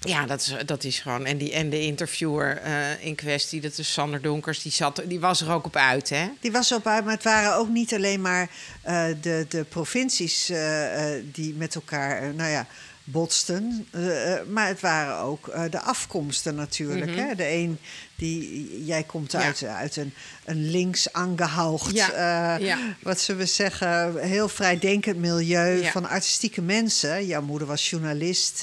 ja, dat is, dat is gewoon. En, die, en de interviewer eh, in kwestie, dat is Sander Donkers, die, zat, die was er ook op uit, hè? Die was op uit, maar het waren ook niet alleen maar eh, de, de provincies eh, die met elkaar, nou ja, botsten. maar het waren ook de afkomsten natuurlijk. hè? De een die, jij komt Mhm. Ja. uit, uit een, een links aangehoogd, Ja, ja. wat zullen we zeggen, heel vrijdenkend milieu van artistieke mensen. Jouw moeder was journalist.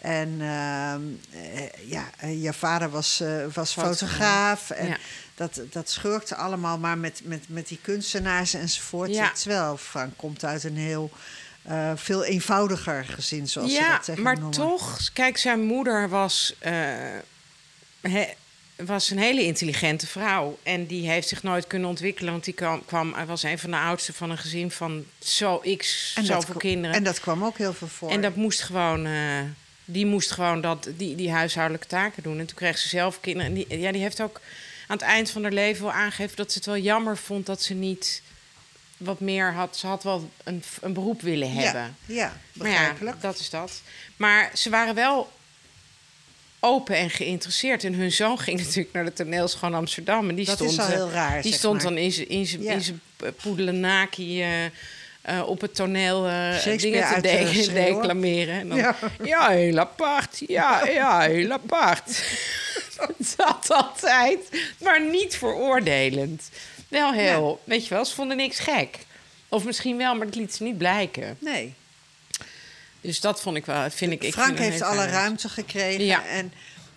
En ehm, eh, ja, eh, je vader was, eh, was Fotograaf. En Ja. dat, dat schurkte allemaal maar met, met, met die kunstenaars enzovoort. Ja. Terwijl Frank komt uit een heel veel eenvoudiger gezin, zoals ze ja, dat tegen maar noemen. toch, kijk, zijn moeder was, he- was een hele intelligente vrouw. En die heeft zich nooit kunnen ontwikkelen, want die kwam, kwam hij was een van de oudsten van een gezin van zo x, En zoveel kinderen. En dat kwam ook heel veel voor. En dat moest gewoon, die moest gewoon dat, die, die huishoudelijke taken doen. En toen kreeg ze zelf kinderen. En die, ja, die heeft ook aan het eind van haar leven wel aangegeven dat ze het wel jammer vond dat ze niet wat meer had. Ze had wel een, een beroep willen hebben. Ja, ja begrijpelijk. dat is dat. Maar ze waren wel open en geïnteresseerd. En hun zoon ging <laughs> natuurlijk naar de toneelschool Amsterdam. En die Dat stond, is al heel raar, Die stond maar. dan in zijn in zijn Ja. poedelenaki eh, op het toneel eh, dingen te de- <laughs> declameren. En dan, Ja. ja. heel apart. Ja, ja, heel apart. <laughs> dat altijd. Maar niet veroordelend. Wel heel, weet je wel, ze vonden niks gek. Of misschien wel, maar dat liet ze niet blijken. Nee, Dus dat vond ik wel, vind ik... ik Frank heeft alle ruimte gekregen. Ja. En,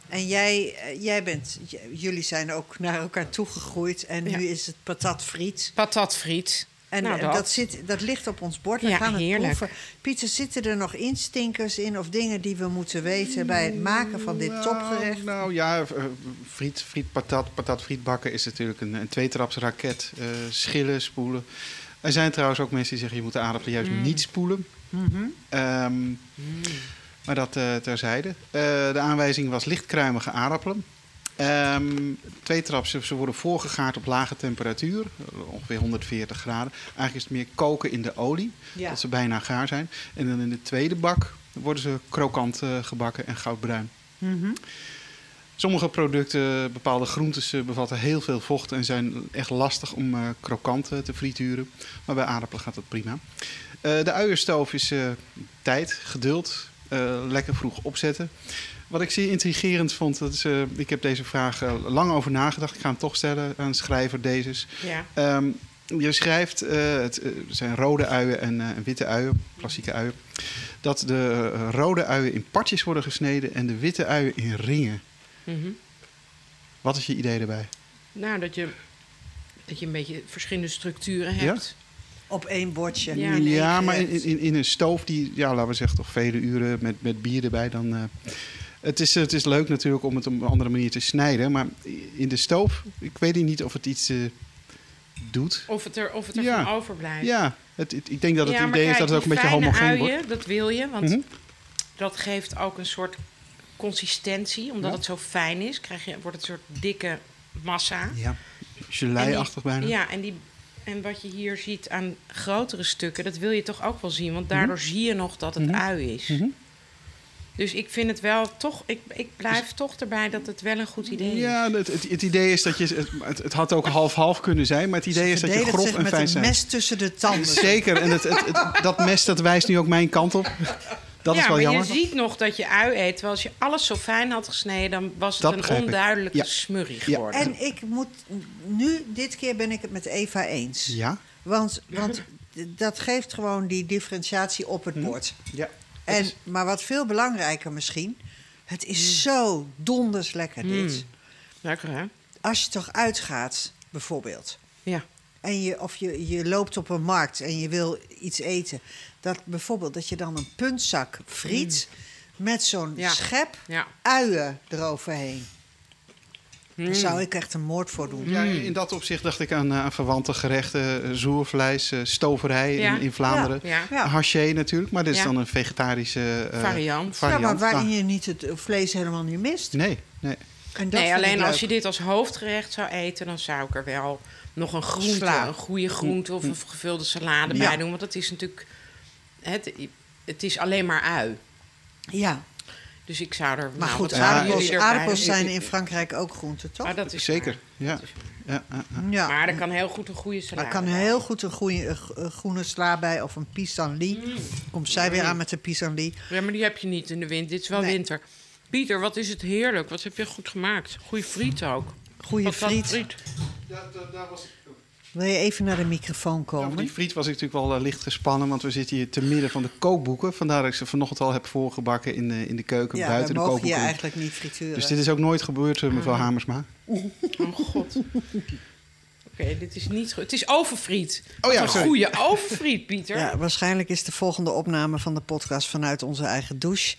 en jij, eh, jij bent, jullie zijn ook naar elkaar toegegroeid. En Ja. nu is het patat friet. Patatfriet. En nou, eh, dat. dat. zit, dat ligt op ons bord. We Ja, gaan het heerlijk. proeven. Pieter, zitten er nog instinkers in of dingen die we moeten weten bij het maken van dit topgerecht? Nou ja, eh, friet, friet, patat, patat, friet bakken is natuurlijk een, een tweetrapsraket. Eh schillen, spoelen, Er zijn trouwens ook mensen die zeggen je moet de aardappelen juist niet spoelen. Ehm, Maar dat terzijde. De aanwijzing was lichtkruimige aardappelen. Ehm, twee traps, ze worden voorgegaard op lage temperatuur, ongeveer 140 graden. Eigenlijk is het meer koken in de olie, Ja. dat ze bijna gaar zijn. En dan in de tweede bak worden ze krokant eh, gebakken en goudbruin. Mhm. Sommige producten, bepaalde groentes, eh, bevatten heel veel vocht en zijn echt lastig om eh, krokant te frituren. Maar bij aardappelen gaat dat prima. De uienstoof is tijd, geduld, lekker vroeg opzetten. Wat ik zeer intrigerend vond, dat is, eh, ik heb deze vraag eh, lang over nagedacht. Ik ga hem toch stellen aan schrijver Dezes. Ja. Ehm, je schrijft, eh, het zijn rode uien en, eh, witte uien, klassieke uien. Dat de rode uien in partjes worden gesneden en de witte uien in ringen. Mhm. Wat is je idee erbij? Nou, dat je, dat je een beetje verschillende structuren hebt. Op één bordje. Ja, maar in, in, in een stoof die, ja, laten we zeggen, toch vele uren met, met bier erbij. Dan, eh, het, is, het is leuk natuurlijk om het op een andere manier te snijden. Maar in de stoof, ik weet niet of het iets eh, doet. Of het er, of het er Ja. van overblijft. Ja, het, het- ik denk dat het Ja, idee is dat het ook een beetje homogeen uien, wordt. Dat wil je, want Mhm. dat geeft ook een soort consistentie. Omdat Ja. het zo fijn is, krijg je, wordt het een soort dikke massa. Ja, gelei-achtig bijna. Ja, en, die, en wat je hier ziet aan grotere stukken, dat wil je toch ook wel zien. Want daardoor zie je nog dat het Mhm. ui is. Mhm. Dus ik vind het wel toch, ik, ik blijf toch erbij dat het wel een goed idee is. Ja, het, het, het idee is dat je. Het, het, had ook half-half kunnen zijn, maar het idee is dat je grof en met fijn een zijn. mes tussen de tanden. Zeker, en het, het, het- dat mes dat wijst nu ook mijn kant op. Dat ja, is wel maar jammer. je ziet nog dat je ui eet. Terwijl als je alles zo fijn had gesneden, dan was het Dat een onduidelijke Ja. smurrie Ja. geworden. En ik moet nu, dit keer ben ik het met Eva eens. Ja, Want, want dat geeft gewoon die differentiatie op Hm. het bord. ja. En, maar wat veel belangrijker misschien, het is zo donders lekker dit. Mm. Lekker hè? Als je toch uitgaat, bijvoorbeeld. Ja. En je, of je, je loopt op een markt en je wil iets eten. Dat bijvoorbeeld dat je dan een puntzak friet met zo'n Ja. schep Ja. uien eroverheen. Mm. Daar zou ik echt een moord voor doen. Ja, in dat opzicht dacht ik aan, eh, aan verwante gerechten. eh, Zoervlees, eh, stoverij Ja. in, in Vlaanderen. Ja. Ja. Haché natuurlijk, maar dit is Ja. dan een vegetarische eh, Variant. Ja, variant. maar waarin Ah, je niet het vlees helemaal niet mist. Nee, nee. En dat Nee, alleen als je dit als hoofdgerecht zou eten, dan zou ik er wel nog een groente, Sla. een goede groente of een gevulde salade Ja. bij doen. Want dat is natuurlijk. Het, het is alleen maar ui. Ja, Dus ik zou er. maar nou, goed, aardappels, zijn in Frankrijk ook groenten, toch? Ah, dat is Zeker, waar. ja. ja, ja, ja. ja. Maar er kan heel goed een goede salade. Maar er kan bij. heel goed een, goeie, een g- een groene sla bij of een pissenlit. Mm. Komt zij weer aan met de pissenlit. Ja, maar die heb je niet in de winter. Dit is wel Nee. winter. Pieter, wat is het heerlijk. Wat heb je goed gemaakt. Goeie friet ook. Goeie friet. Wil je even naar de microfoon Ja, voor komen? die friet was ik natuurlijk wel eh, licht gespannen, want we zitten hier te midden van de kookboeken. Vandaar dat ik ze vanochtend al heb voorgebakken in, de in de keuken, ja, buiten we de mogen je kookboeken. eigenlijk niet frituren. Dus dit is ook nooit gebeurd, eh, mevrouw Hamersma. <laughs> Oh god. Oké, dit is niet goed. Het is overfriet. Oh ja, een sorry. goede overfriet, Pieter. Ja, waarschijnlijk is de volgende opname van de podcast vanuit onze eigen douche.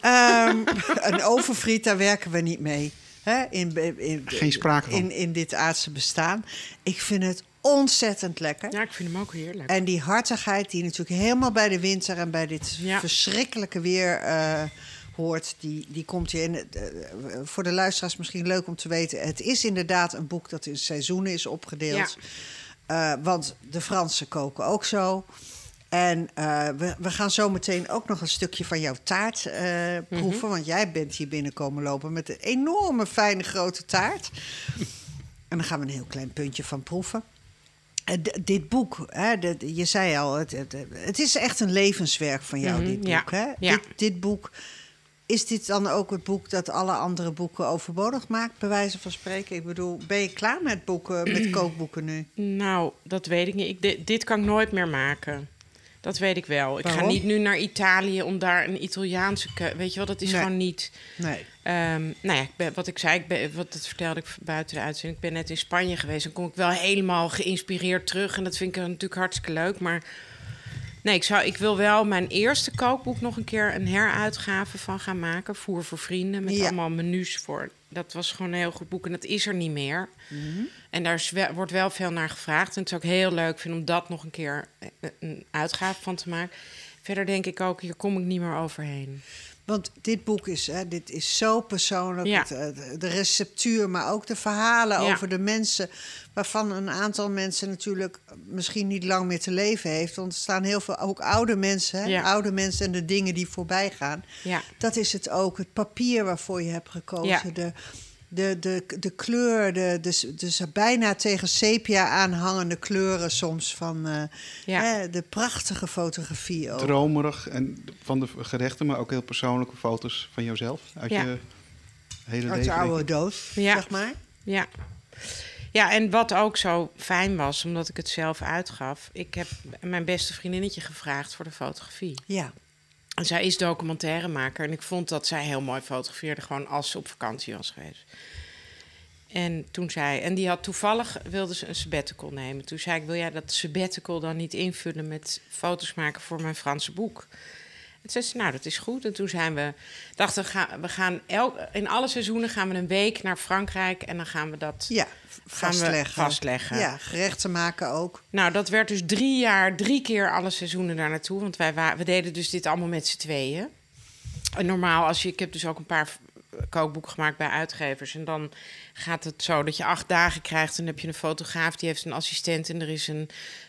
Ehm, <laughs> een overfriet, daar werken we niet mee. Hè? In, in, Geen sprake van. in, in dit aardse bestaan. Ik vind het ontzettend lekker. Ja, ik vind hem ook heerlijk. En die hartigheid die natuurlijk helemaal bij de winter en bij dit Ja. verschrikkelijke weer eh, hoort, die, die komt hier in. eh, voor de luisteraars misschien leuk om te weten: het is inderdaad een boek dat in seizoenen is opgedeeld. Eh, want de Fransen koken ook zo. En eh, we, we gaan zo meteen ook nog een stukje van jouw taart eh, proeven. Want jij bent hier binnenkomen lopen met een enorme fijne grote taart. en daar gaan we een heel klein puntje van proeven. Eh, dit boek, hè, je zei al, het, het, het is echt een levenswerk van jou, Mhm, dit ja, boek. Hè? ja. Dit, dit boek, is dit dan ook het boek dat alle andere boeken overbodig maakt, bij wijze van spreken? Ik bedoel, ben je klaar met boeken, met <clears throat> kookboeken nu? Nou, dat weet ik niet. Ik, dit, dit kan ik nooit meer maken. Dat weet ik wel. Ik ga niet nu naar Italië om daar een Italiaanse... Weet je wel, dat is Nee. gewoon niet... Nee. Ehm, nou ja, ik ben, wat ik zei, ik ben, wat, dat vertelde ik buiten de uitzending. Ik ben net in Spanje geweest. Dan kom ik wel helemaal geïnspireerd terug. En dat vind ik natuurlijk hartstikke leuk. Maar nee, ik, zou, ik wil wel mijn eerste kookboek nog een keer een heruitgave van gaan maken. Voer voor vrienden. Met Ja. allemaal menus voor Dat was gewoon een heel goed boek en dat is er niet meer. Mhm. En daar is wel- wordt wel veel naar gevraagd. En het zou ik heel leuk vinden om dat nog een keer eh, een uitgave van te maken. Verder denk ik ook, hier kom ik niet meer overheen. Want dit boek is, hè, dit is zo persoonlijk. Ja. Het, eh, de- receptuur, maar ook de verhalen Ja. over de mensen. Waarvan een aantal mensen natuurlijk misschien niet lang meer te leven heeft. Want er staan heel veel, ook oude mensen. Hè? Ja. Oude mensen en de dingen die voorbij gaan. Ja, Dat is het ook. Het papier waarvoor je hebt gekozen. De, de, de, de kleur, de, de, de bijna tegen sepia aanhangende kleuren soms van eh, Ja. hè, de prachtige fotografie ook. Dromerig en van de gerechten, maar ook heel persoonlijke foto's van jouzelf. Uit Ja. je hele Uit leven. de oude doos, Ja. zeg maar. ja. Ja, en wat ook zo fijn was, omdat ik het zelf uitgaf. Ik heb mijn beste vriendinnetje gevraagd voor de fotografie. Ja. Zij is documentairemaker en ik vond dat zij heel mooi fotografeerde, gewoon als ze op vakantie was geweest. En toen zei, en die had toevallig wilde ze een sabbatical nemen. Toen zei ik, wil jij dat sabbatical dan niet invullen met foto's maken voor mijn Franse boek? En toen zei ze, nou, dat is goed. En toen zijn we, dachten we, gaan, we gaan elk, in alle seizoenen gaan we een week naar Frankrijk en dan gaan we dat Ja, gaan we vastleggen. vastleggen. Ja, gerechten maken ook. Nou, dat werd dus drie jaar, drie keer alle seizoenen daar naartoe. Want wij we deden dus dit allemaal met z'n tweeën. En normaal, als je, ik heb dus ook een paar kookboeken gemaakt bij uitgevers. En dan gaat het zo dat je acht dagen krijgt. En dan heb je een fotograaf, die heeft een assistent. En er is een,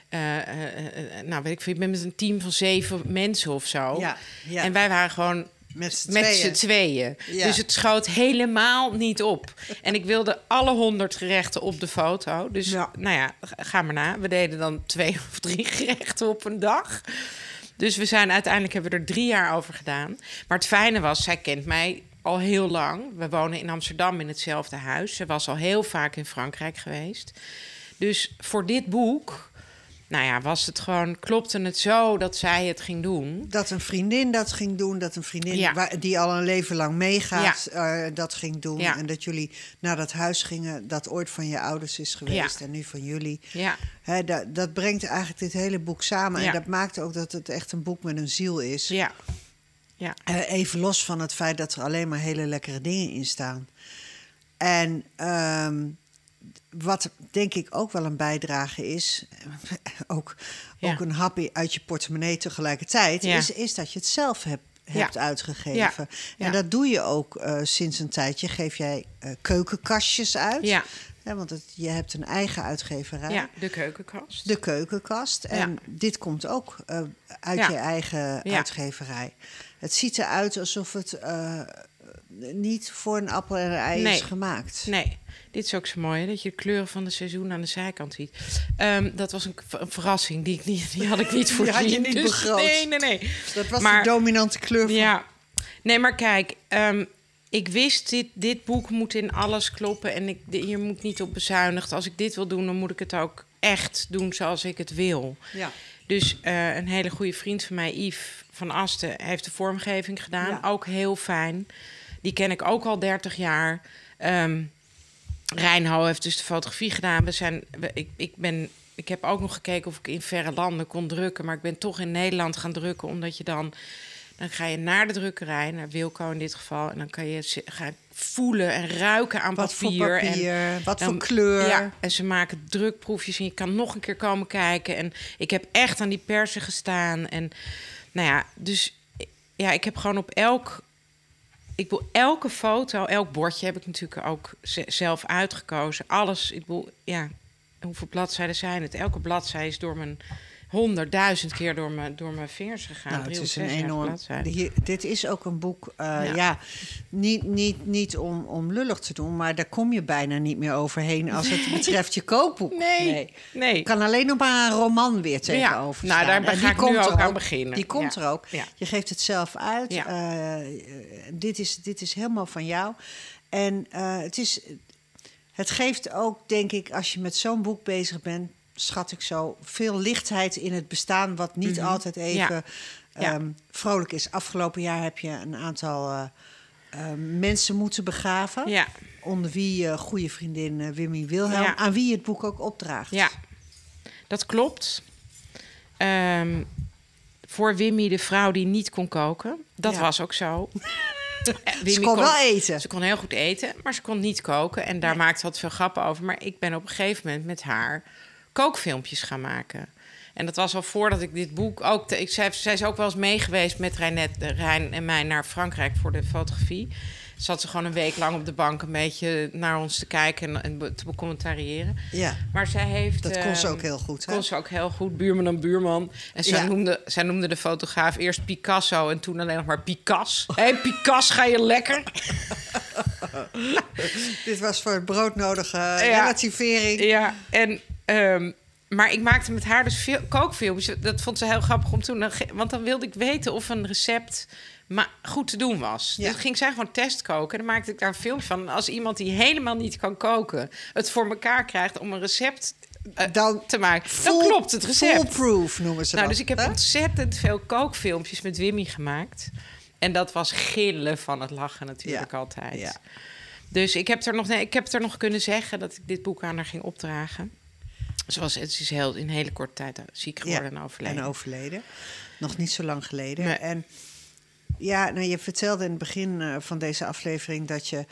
eh, eh, eh, nou weet ik veel, bent met een team van zeven mensen of zo. Ja, ja. En wij waren gewoon met z'n met tweeën. tweeën. Ja. Dus het schoot helemaal niet op. En ik wilde alle honderd gerechten op de foto. Dus Ja. nou ja, ga maar na. We deden dan twee <laughs> of drie gerechten op een dag. Dus we zijn uiteindelijk hebben we er drie jaar over gedaan. Maar het fijne was, zij kent mij al heel lang. We wonen in Amsterdam in hetzelfde huis. Ze was al heel vaak in Frankrijk geweest. Dus voor dit boek, nou ja, was het gewoon, klopte het zo dat zij het ging doen. Dat een vriendin dat ging doen, dat een vriendin Ja. waar- die al een leven lang meegaat, eh, dat ging doen. Ja. En dat jullie naar dat huis gingen dat ooit van je ouders is geweest Ja. en nu van jullie. Ja, dat, dat brengt eigenlijk dit hele boek samen. Ja. En dat maakt ook dat het echt een boek met een ziel is. ja, ja. Eh, even los van het feit dat er alleen maar hele lekkere dingen in staan. En ehm, wat denk ik ook wel een bijdrage is, <laughs> ook, Ja. ook een hap uit je portemonnee tegelijkertijd, Ja. is, is dat je het zelf hebt, hebt uitgegeven. En dat doe je ook eh, sinds een tijdje. Geef jij eh, keukenkastjes uit. Ja. Hè, want het, je hebt een eigen uitgeverij. Ja, de keukenkast. De keukenkast. En dit komt ook eh, uit je eigen uitgeverij. Het ziet eruit alsof het niet voor een appel en een ei Nee. is gemaakt. Nee, dit is ook zo mooi, hè, dat je de kleuren van de seizoen aan de zijkant ziet. Ehm, dat was een, een verrassing, die, ik niet, die had ik niet <laughs> Die voorzien. had je niet dus- begroot. Nee, nee, nee. Dat was Maar- de dominante kleur van... Ja, nee, maar kijk, ehm, ik wist, dit, dit boek moet in alles kloppen en ik, hier moet niet op bezuinigd. Als ik dit wil doen, dan moet ik het ook echt doen zoals ik het wil. Ja. Dus eh, een hele goede vriend van mij, Yves van Asten, heeft de vormgeving gedaan. Ja. Ook heel fijn. Die ken ik ook al 30 jaar. Reinho heeft dus de fotografie gedaan. We zijn, we- ik, ik, ben, ik heb ook nog gekeken of ik in verre landen kon drukken. Maar ik ben toch in Nederland gaan drukken, omdat je dan... Dan ga je naar de drukkerij, naar Wilco in dit geval. En dan kan je gaan voelen en ruiken aan Wat voor papier. en papier, wat dan- voor kleur. Ja, en ze maken drukproefjes en je kan nog een keer komen kijken. En ik heb echt aan die persen gestaan. En nou ja, dus ja, ik heb gewoon op elk... Ik wil elke foto, elk bordje heb ik natuurlijk ook ze- zelf uitgekozen. Alles, ik wil, ja, hoeveel bladzijden zijn het? Elke bladzijde is door mijn honderdduizend keer door mijn, door mijn vingers gegaan. Nou, het is een 366 enorm. Hier, dit is ook een boek, eh, ja. Ja. niet, niet, niet om, om lullig te doen, maar daar kom je bijna niet meer overheen als het betreft je kookboek. Nee, nee. Kan alleen nog maar een roman weer tegenover nou, staan. daar En ga die ik nu komt ook aan beginnen. Die komt Ja. er ook. Ja. Je geeft het zelf uit. Ja. Eh, dit, is, dit is helemaal van jou. En eh, het, is, het geeft ook, denk ik, als je met zo'n boek bezig bent... schat ik zo, veel lichtheid in het bestaan... wat niet altijd even Mhm. Ja. ehm, vrolijk is. Afgelopen jaar heb je een aantal eh, eh, mensen moeten begraven... Ja, onder wie je goede vriendin eh, Wimmy Wilhelm... Ja. aan wie je het boek ook opdraagt. ja, dat klopt. Ehm, voor Wimmy, de vrouw die niet kon koken. Dat was ook zo. <laughs> Eh, Ze Wimmy kon wel eten. Ze kon heel goed eten, maar ze kon niet koken. En daar maakte ze altijd veel grappen over. Maar ik ben op een gegeven moment met haar kookfilmpjes gaan maken. En dat was al voordat ik dit boek ook... te- ik, zij, zij is ook wel eens meegeweest met Reinet, eh, Rijn en mij naar Frankrijk voor de fotografie. Zat ze gewoon een week lang op de bank een beetje naar ons te kijken en, te becommentariëren. Ja, Maar zij heeft... dat kon ze ehm, ook heel goed. Hè? kon ze ook heel goed, buurman en buurman. En zij, Ja. noemde, zij noemde de fotograaf eerst Picasso en toen alleen nog maar Picas. Hé, hey, Picas, ga je lekker? <laughs> Dit was voor het broodnodige relativering. Ja, en... ehm, maar ik maakte met haar dus veel kookfilmpjes. Dat vond ze heel grappig om toen... Want dan wilde ik weten of een recept maar goed te doen was. Ja. Dus ging zij gewoon testkoken. En dan maakte ik daar een filmpje van. Als iemand die helemaal niet kan koken... het voor elkaar krijgt om een recept eh, Dan te maken... Full- dan klopt het recept. Foolproof noemen ze Nou, dat. dus ik heb hè? ontzettend veel kookfilmpjes met Wimmy gemaakt. En dat was gillen van het lachen natuurlijk Ja. altijd. Ja. Dus ik heb, er nog, nee, ik heb er nog kunnen zeggen dat ik dit boek aan haar ging opdragen. Zoals het is heel, in hele korte tijd ziek geworden en overleden. En overleden. Nog niet zo lang geleden. Nee. En ja, nou, je vertelde in het begin eh, van deze aflevering dat je,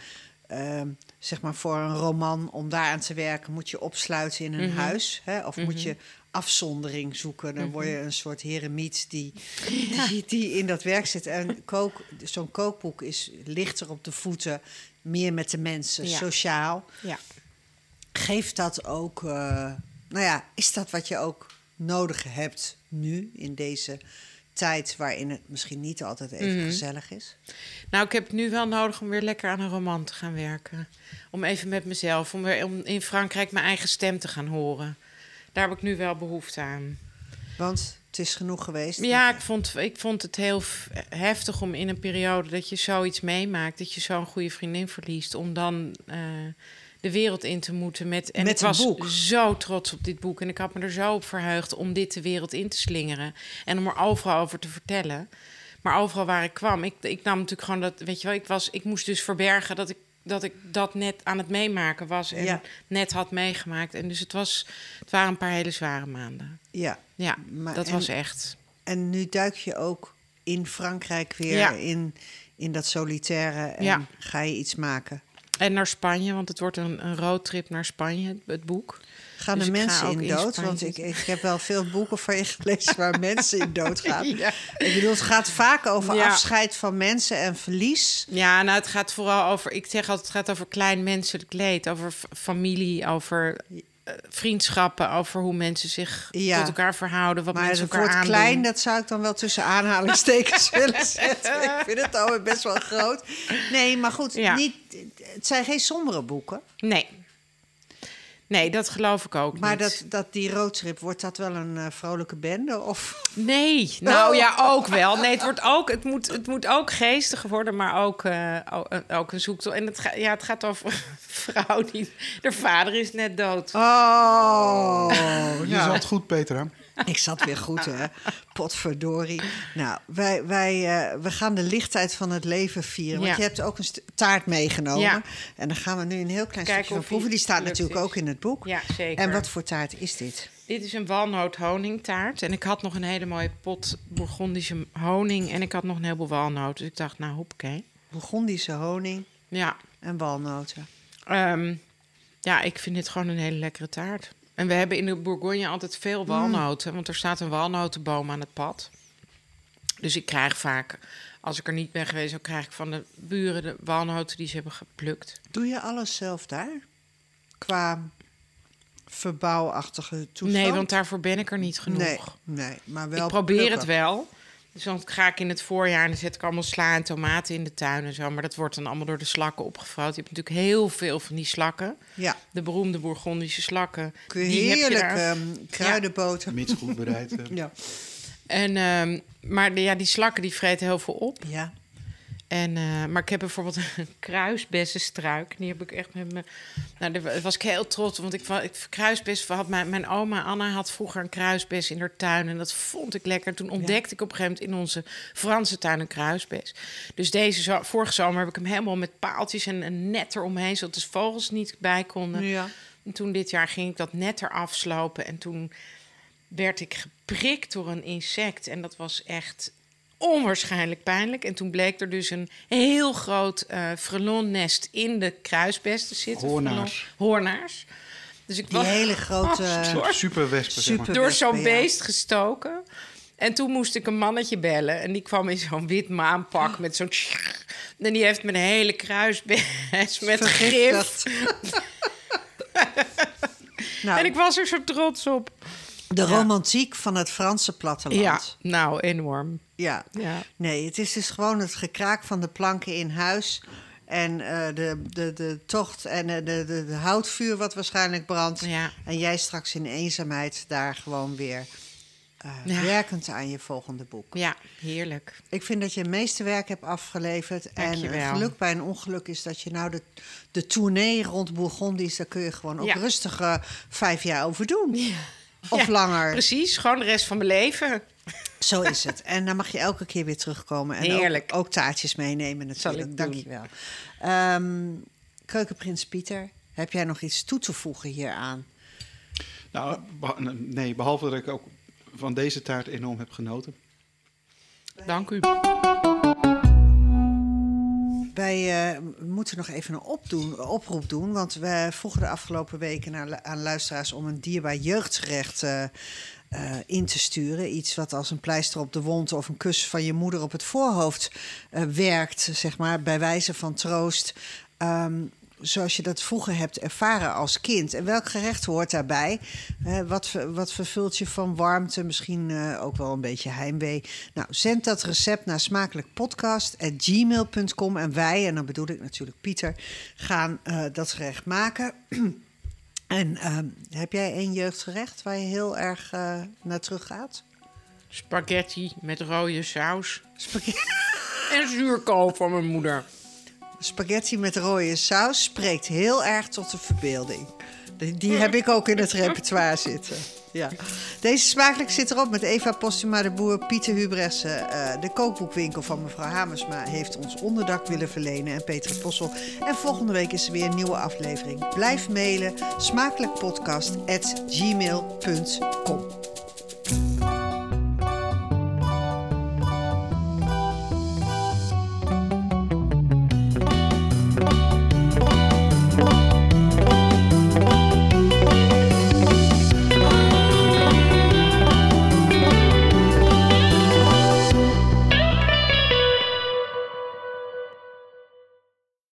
ehm, zeg maar, voor een roman, om daaraan te werken, moet je opsluiten in een Mhm. huis. Hè? Of moet je afzondering zoeken. Dan word Mhm. je een soort heremiet die, <laughs> die, die in dat werk zit. En kook, zo'n kookboek is lichter op de voeten, meer met de mensen, Ja. sociaal. Ja. Geeft dat ook, eh, nou ja, is dat wat je ook nodig hebt nu in deze tijd waarin het misschien niet altijd even Mhm. gezellig is? Nou, ik heb het nu wel nodig om weer lekker aan een roman te gaan werken. Om even met mezelf, om weer om in Frankrijk mijn eigen stem te gaan horen. Daar heb ik nu wel behoefte aan. Want het is genoeg geweest. Ja, ik vond, ik vond het heel heftig om in een periode dat je zoiets meemaakt, dat je zo'n goede vriendin verliest, om dan eh, de wereld in te moeten met. En Met ik was boek. zo trots op dit boek en ik had me er zo op verheugd om dit de wereld in te slingeren en om er overal over te vertellen. Maar overal waar ik kwam, ik, ik nam natuurlijk gewoon dat, weet je wel, ik, was, ik moest dus verbergen dat ik, dat ik dat net aan het meemaken was en Ja. net had meegemaakt. En dus het, was, het waren een paar hele zware maanden. Ja, Ja, Maar- dat en- was echt. en nu duik je ook in Frankrijk weer Ja. in, in dat solitaire en Ja. ga je iets maken. En naar Spanje, want het wordt een, een roadtrip naar Spanje, het, boek. Gaan Dus er ga mensen in in dood? Spanje Want ik, ik heb wel veel boeken van je gelezen waar <laughs> mensen in dood gaan. Ja. Ik bedoel, het gaat vaak over Ja. afscheid van mensen en verlies. Ja, nou, het gaat vooral over, ik zeg altijd, het gaat over klein menselijk leed, over familie, over vriendschappen, over hoe mensen zich Ja. tot elkaar verhouden, wat Maar mensen het elkaar woord aandoen. klein, dat zou ik dan wel tussen aanhalingstekens <laughs> willen zetten. Ik vind het alweer best wel groot. Nee, maar goed, Ja. niet, het zijn geen sombere boeken. Nee. Nee, dat geloof ik ook Maar niet. dat, dat die roadtrip, wordt dat wel een eh, vrolijke bende? Of? Nee, nou Oh. ja, ook wel. Nee, het, wordt ook, het, moet, het moet ook geestiger worden, maar ook, eh, ook, ook een zoektocht. En het, ga- ja, het gaat over een <laughs> vrouw die... haar vader is net dood. Oh, Je nou, zat goed, Petra. Ik zat weer goed, hè? Potverdorie. Nou, wij, wij, eh, we gaan de lichtheid van het leven vieren. Want Ja. je hebt ook een taart meegenomen. Ja. En daar gaan we nu een heel klein stukje van proeven. Die staat natuurlijk is. ook in het boek. Ja, zeker. En wat voor taart is dit? Dit is een walnoot honingtaart. En ik had nog een hele mooie pot Bourgondische honing. En ik had nog een heleboel walnoten. Dus ik dacht, nou, hoppakee. Bourgondische honing Ja, en walnoten. Ehm, ja, ik vind dit gewoon een hele lekkere taart. En we hebben in de Bourgogne altijd veel Mm. walnoten. Want er staat een walnotenboom aan het pad. Dus ik krijg vaak, als ik er niet ben geweest... dan krijg ik van de buren de walnoten die ze hebben geplukt. Doe je alles zelf daar? Qua verbouwachtige toestand? Nee, want daarvoor ben ik er niet genoeg. Nee, nee, maar wel ik probeer plukken. het wel. Dus dan ga ik in het voorjaar en dan zet ik allemaal sla en tomaten in de tuin en zo. Maar dat wordt dan allemaal door de slakken opgevouwd. Je hebt natuurlijk heel veel van die slakken. Ja, De beroemde Bourgondische slakken. Die heb je heerlijk daar. ehm, kruidenboter. Mits goed bereid. <laughs> eh. Ja. En, ehm, maar de, ja, die slakken die vreten heel veel op. ja. En, eh, maar ik heb bijvoorbeeld <laughs> een kruisbessenstruik. Die heb ik echt met me. Nou, daar was ik heel trots. Want ik, ik kruisbes had mijn, mijn oma Anna had vroeger een kruisbes in haar tuin. En dat vond ik lekker. Toen ontdekte ik op een gegeven moment in onze Franse tuin een kruisbes. Dus deze vorige zomer heb ik hem helemaal met paaltjes en een net eromheen. Zodat de vogels niet bij konden. ja. En toen dit jaar ging ik dat net eraf slopen. En toen werd ik geprikt door een insect. En dat was echt onwaarschijnlijk pijnlijk. En toen bleek er dus een heel groot eh frelonnest in de kruisbest te zitten. Hoornaars. Frelon- Hoornaars. Dus ik Die was hele grote... Oh, Superwespen, zeg maar. Door zo'n beest gestoken. En toen moest ik een mannetje bellen. En die kwam in zo'n wit maanpak met zo'n... <laughs> En die heeft mijn hele kruisbest met gif. <laughs> <laughs> nou, En ik was er zo trots op. de romantiek van het Franse platteland. Ja, nou, enorm. Ja. Ja. Nee, het is dus gewoon het gekraak van de planken in huis. En eh, de, de, de tocht en eh, de, de, de houtvuur wat waarschijnlijk brandt. Ja. En jij straks in eenzaamheid daar gewoon weer eh, Ja. werkend aan je volgende boek. Ja, heerlijk. Ik vind dat je het meeste werk hebt afgeleverd. En het geluk bij een ongeluk is dat je nou de, de tournee rond Bourgondisch... daar kun je gewoon ook Ja. rustig eh, vijf jaar over doen. Of langer. Precies, gewoon de rest van mijn leven. Zo is het. En dan mag je elke keer weer terugkomen. En Heerlijk. Ook, ook taartjes meenemen Zal natuurlijk. Dank je wel. Ehm, Keukenprins Pieter, heb jij nog iets toe te voegen hieraan? Nou, beha- nee, behalve dat ik ook van deze taart enorm heb genoten. Dank u. Wij eh, moeten nog even een opdoen, oproep doen. Want we vroegen de afgelopen weken aan luisteraars om een dierbaar jeugdgerecht eh, eh, in te sturen. Iets wat als een pleister op de wond of een kus van je moeder op het voorhoofd werkt, zeg maar, bij wijze van troost. Ehm, zoals je dat vroeger hebt ervaren als kind. En welk gerecht hoort daarbij? Wat, wat vervult je van warmte? Misschien eh, ook wel een beetje heimwee. Nou, zend dat recept naar smakelijkpodcast.gmail.com. En wij, en dan bedoel ik natuurlijk Pieter, gaan eh, dat gerecht maken. <clears throat> en ehm, heb jij een jeugdgerecht waar je heel erg eh, naar terug gaat? Spaghetti met rode saus. Spaghetti. <laughs> En zuurkool van mijn moeder. Spaghetti met rode saus spreekt heel erg tot de verbeelding. Die, heb ik ook in het repertoire zitten. Ja. Deze smakelijk zit erop met Eva Postuma de Boer, Pieter Hubressen. eh, de kookboekwinkel van mevrouw Hamersma heeft ons onderdak willen verlenen. En Peter Possel. En volgende week is er weer een nieuwe aflevering. Blijf mailen smakelijkpodcast.gmail.com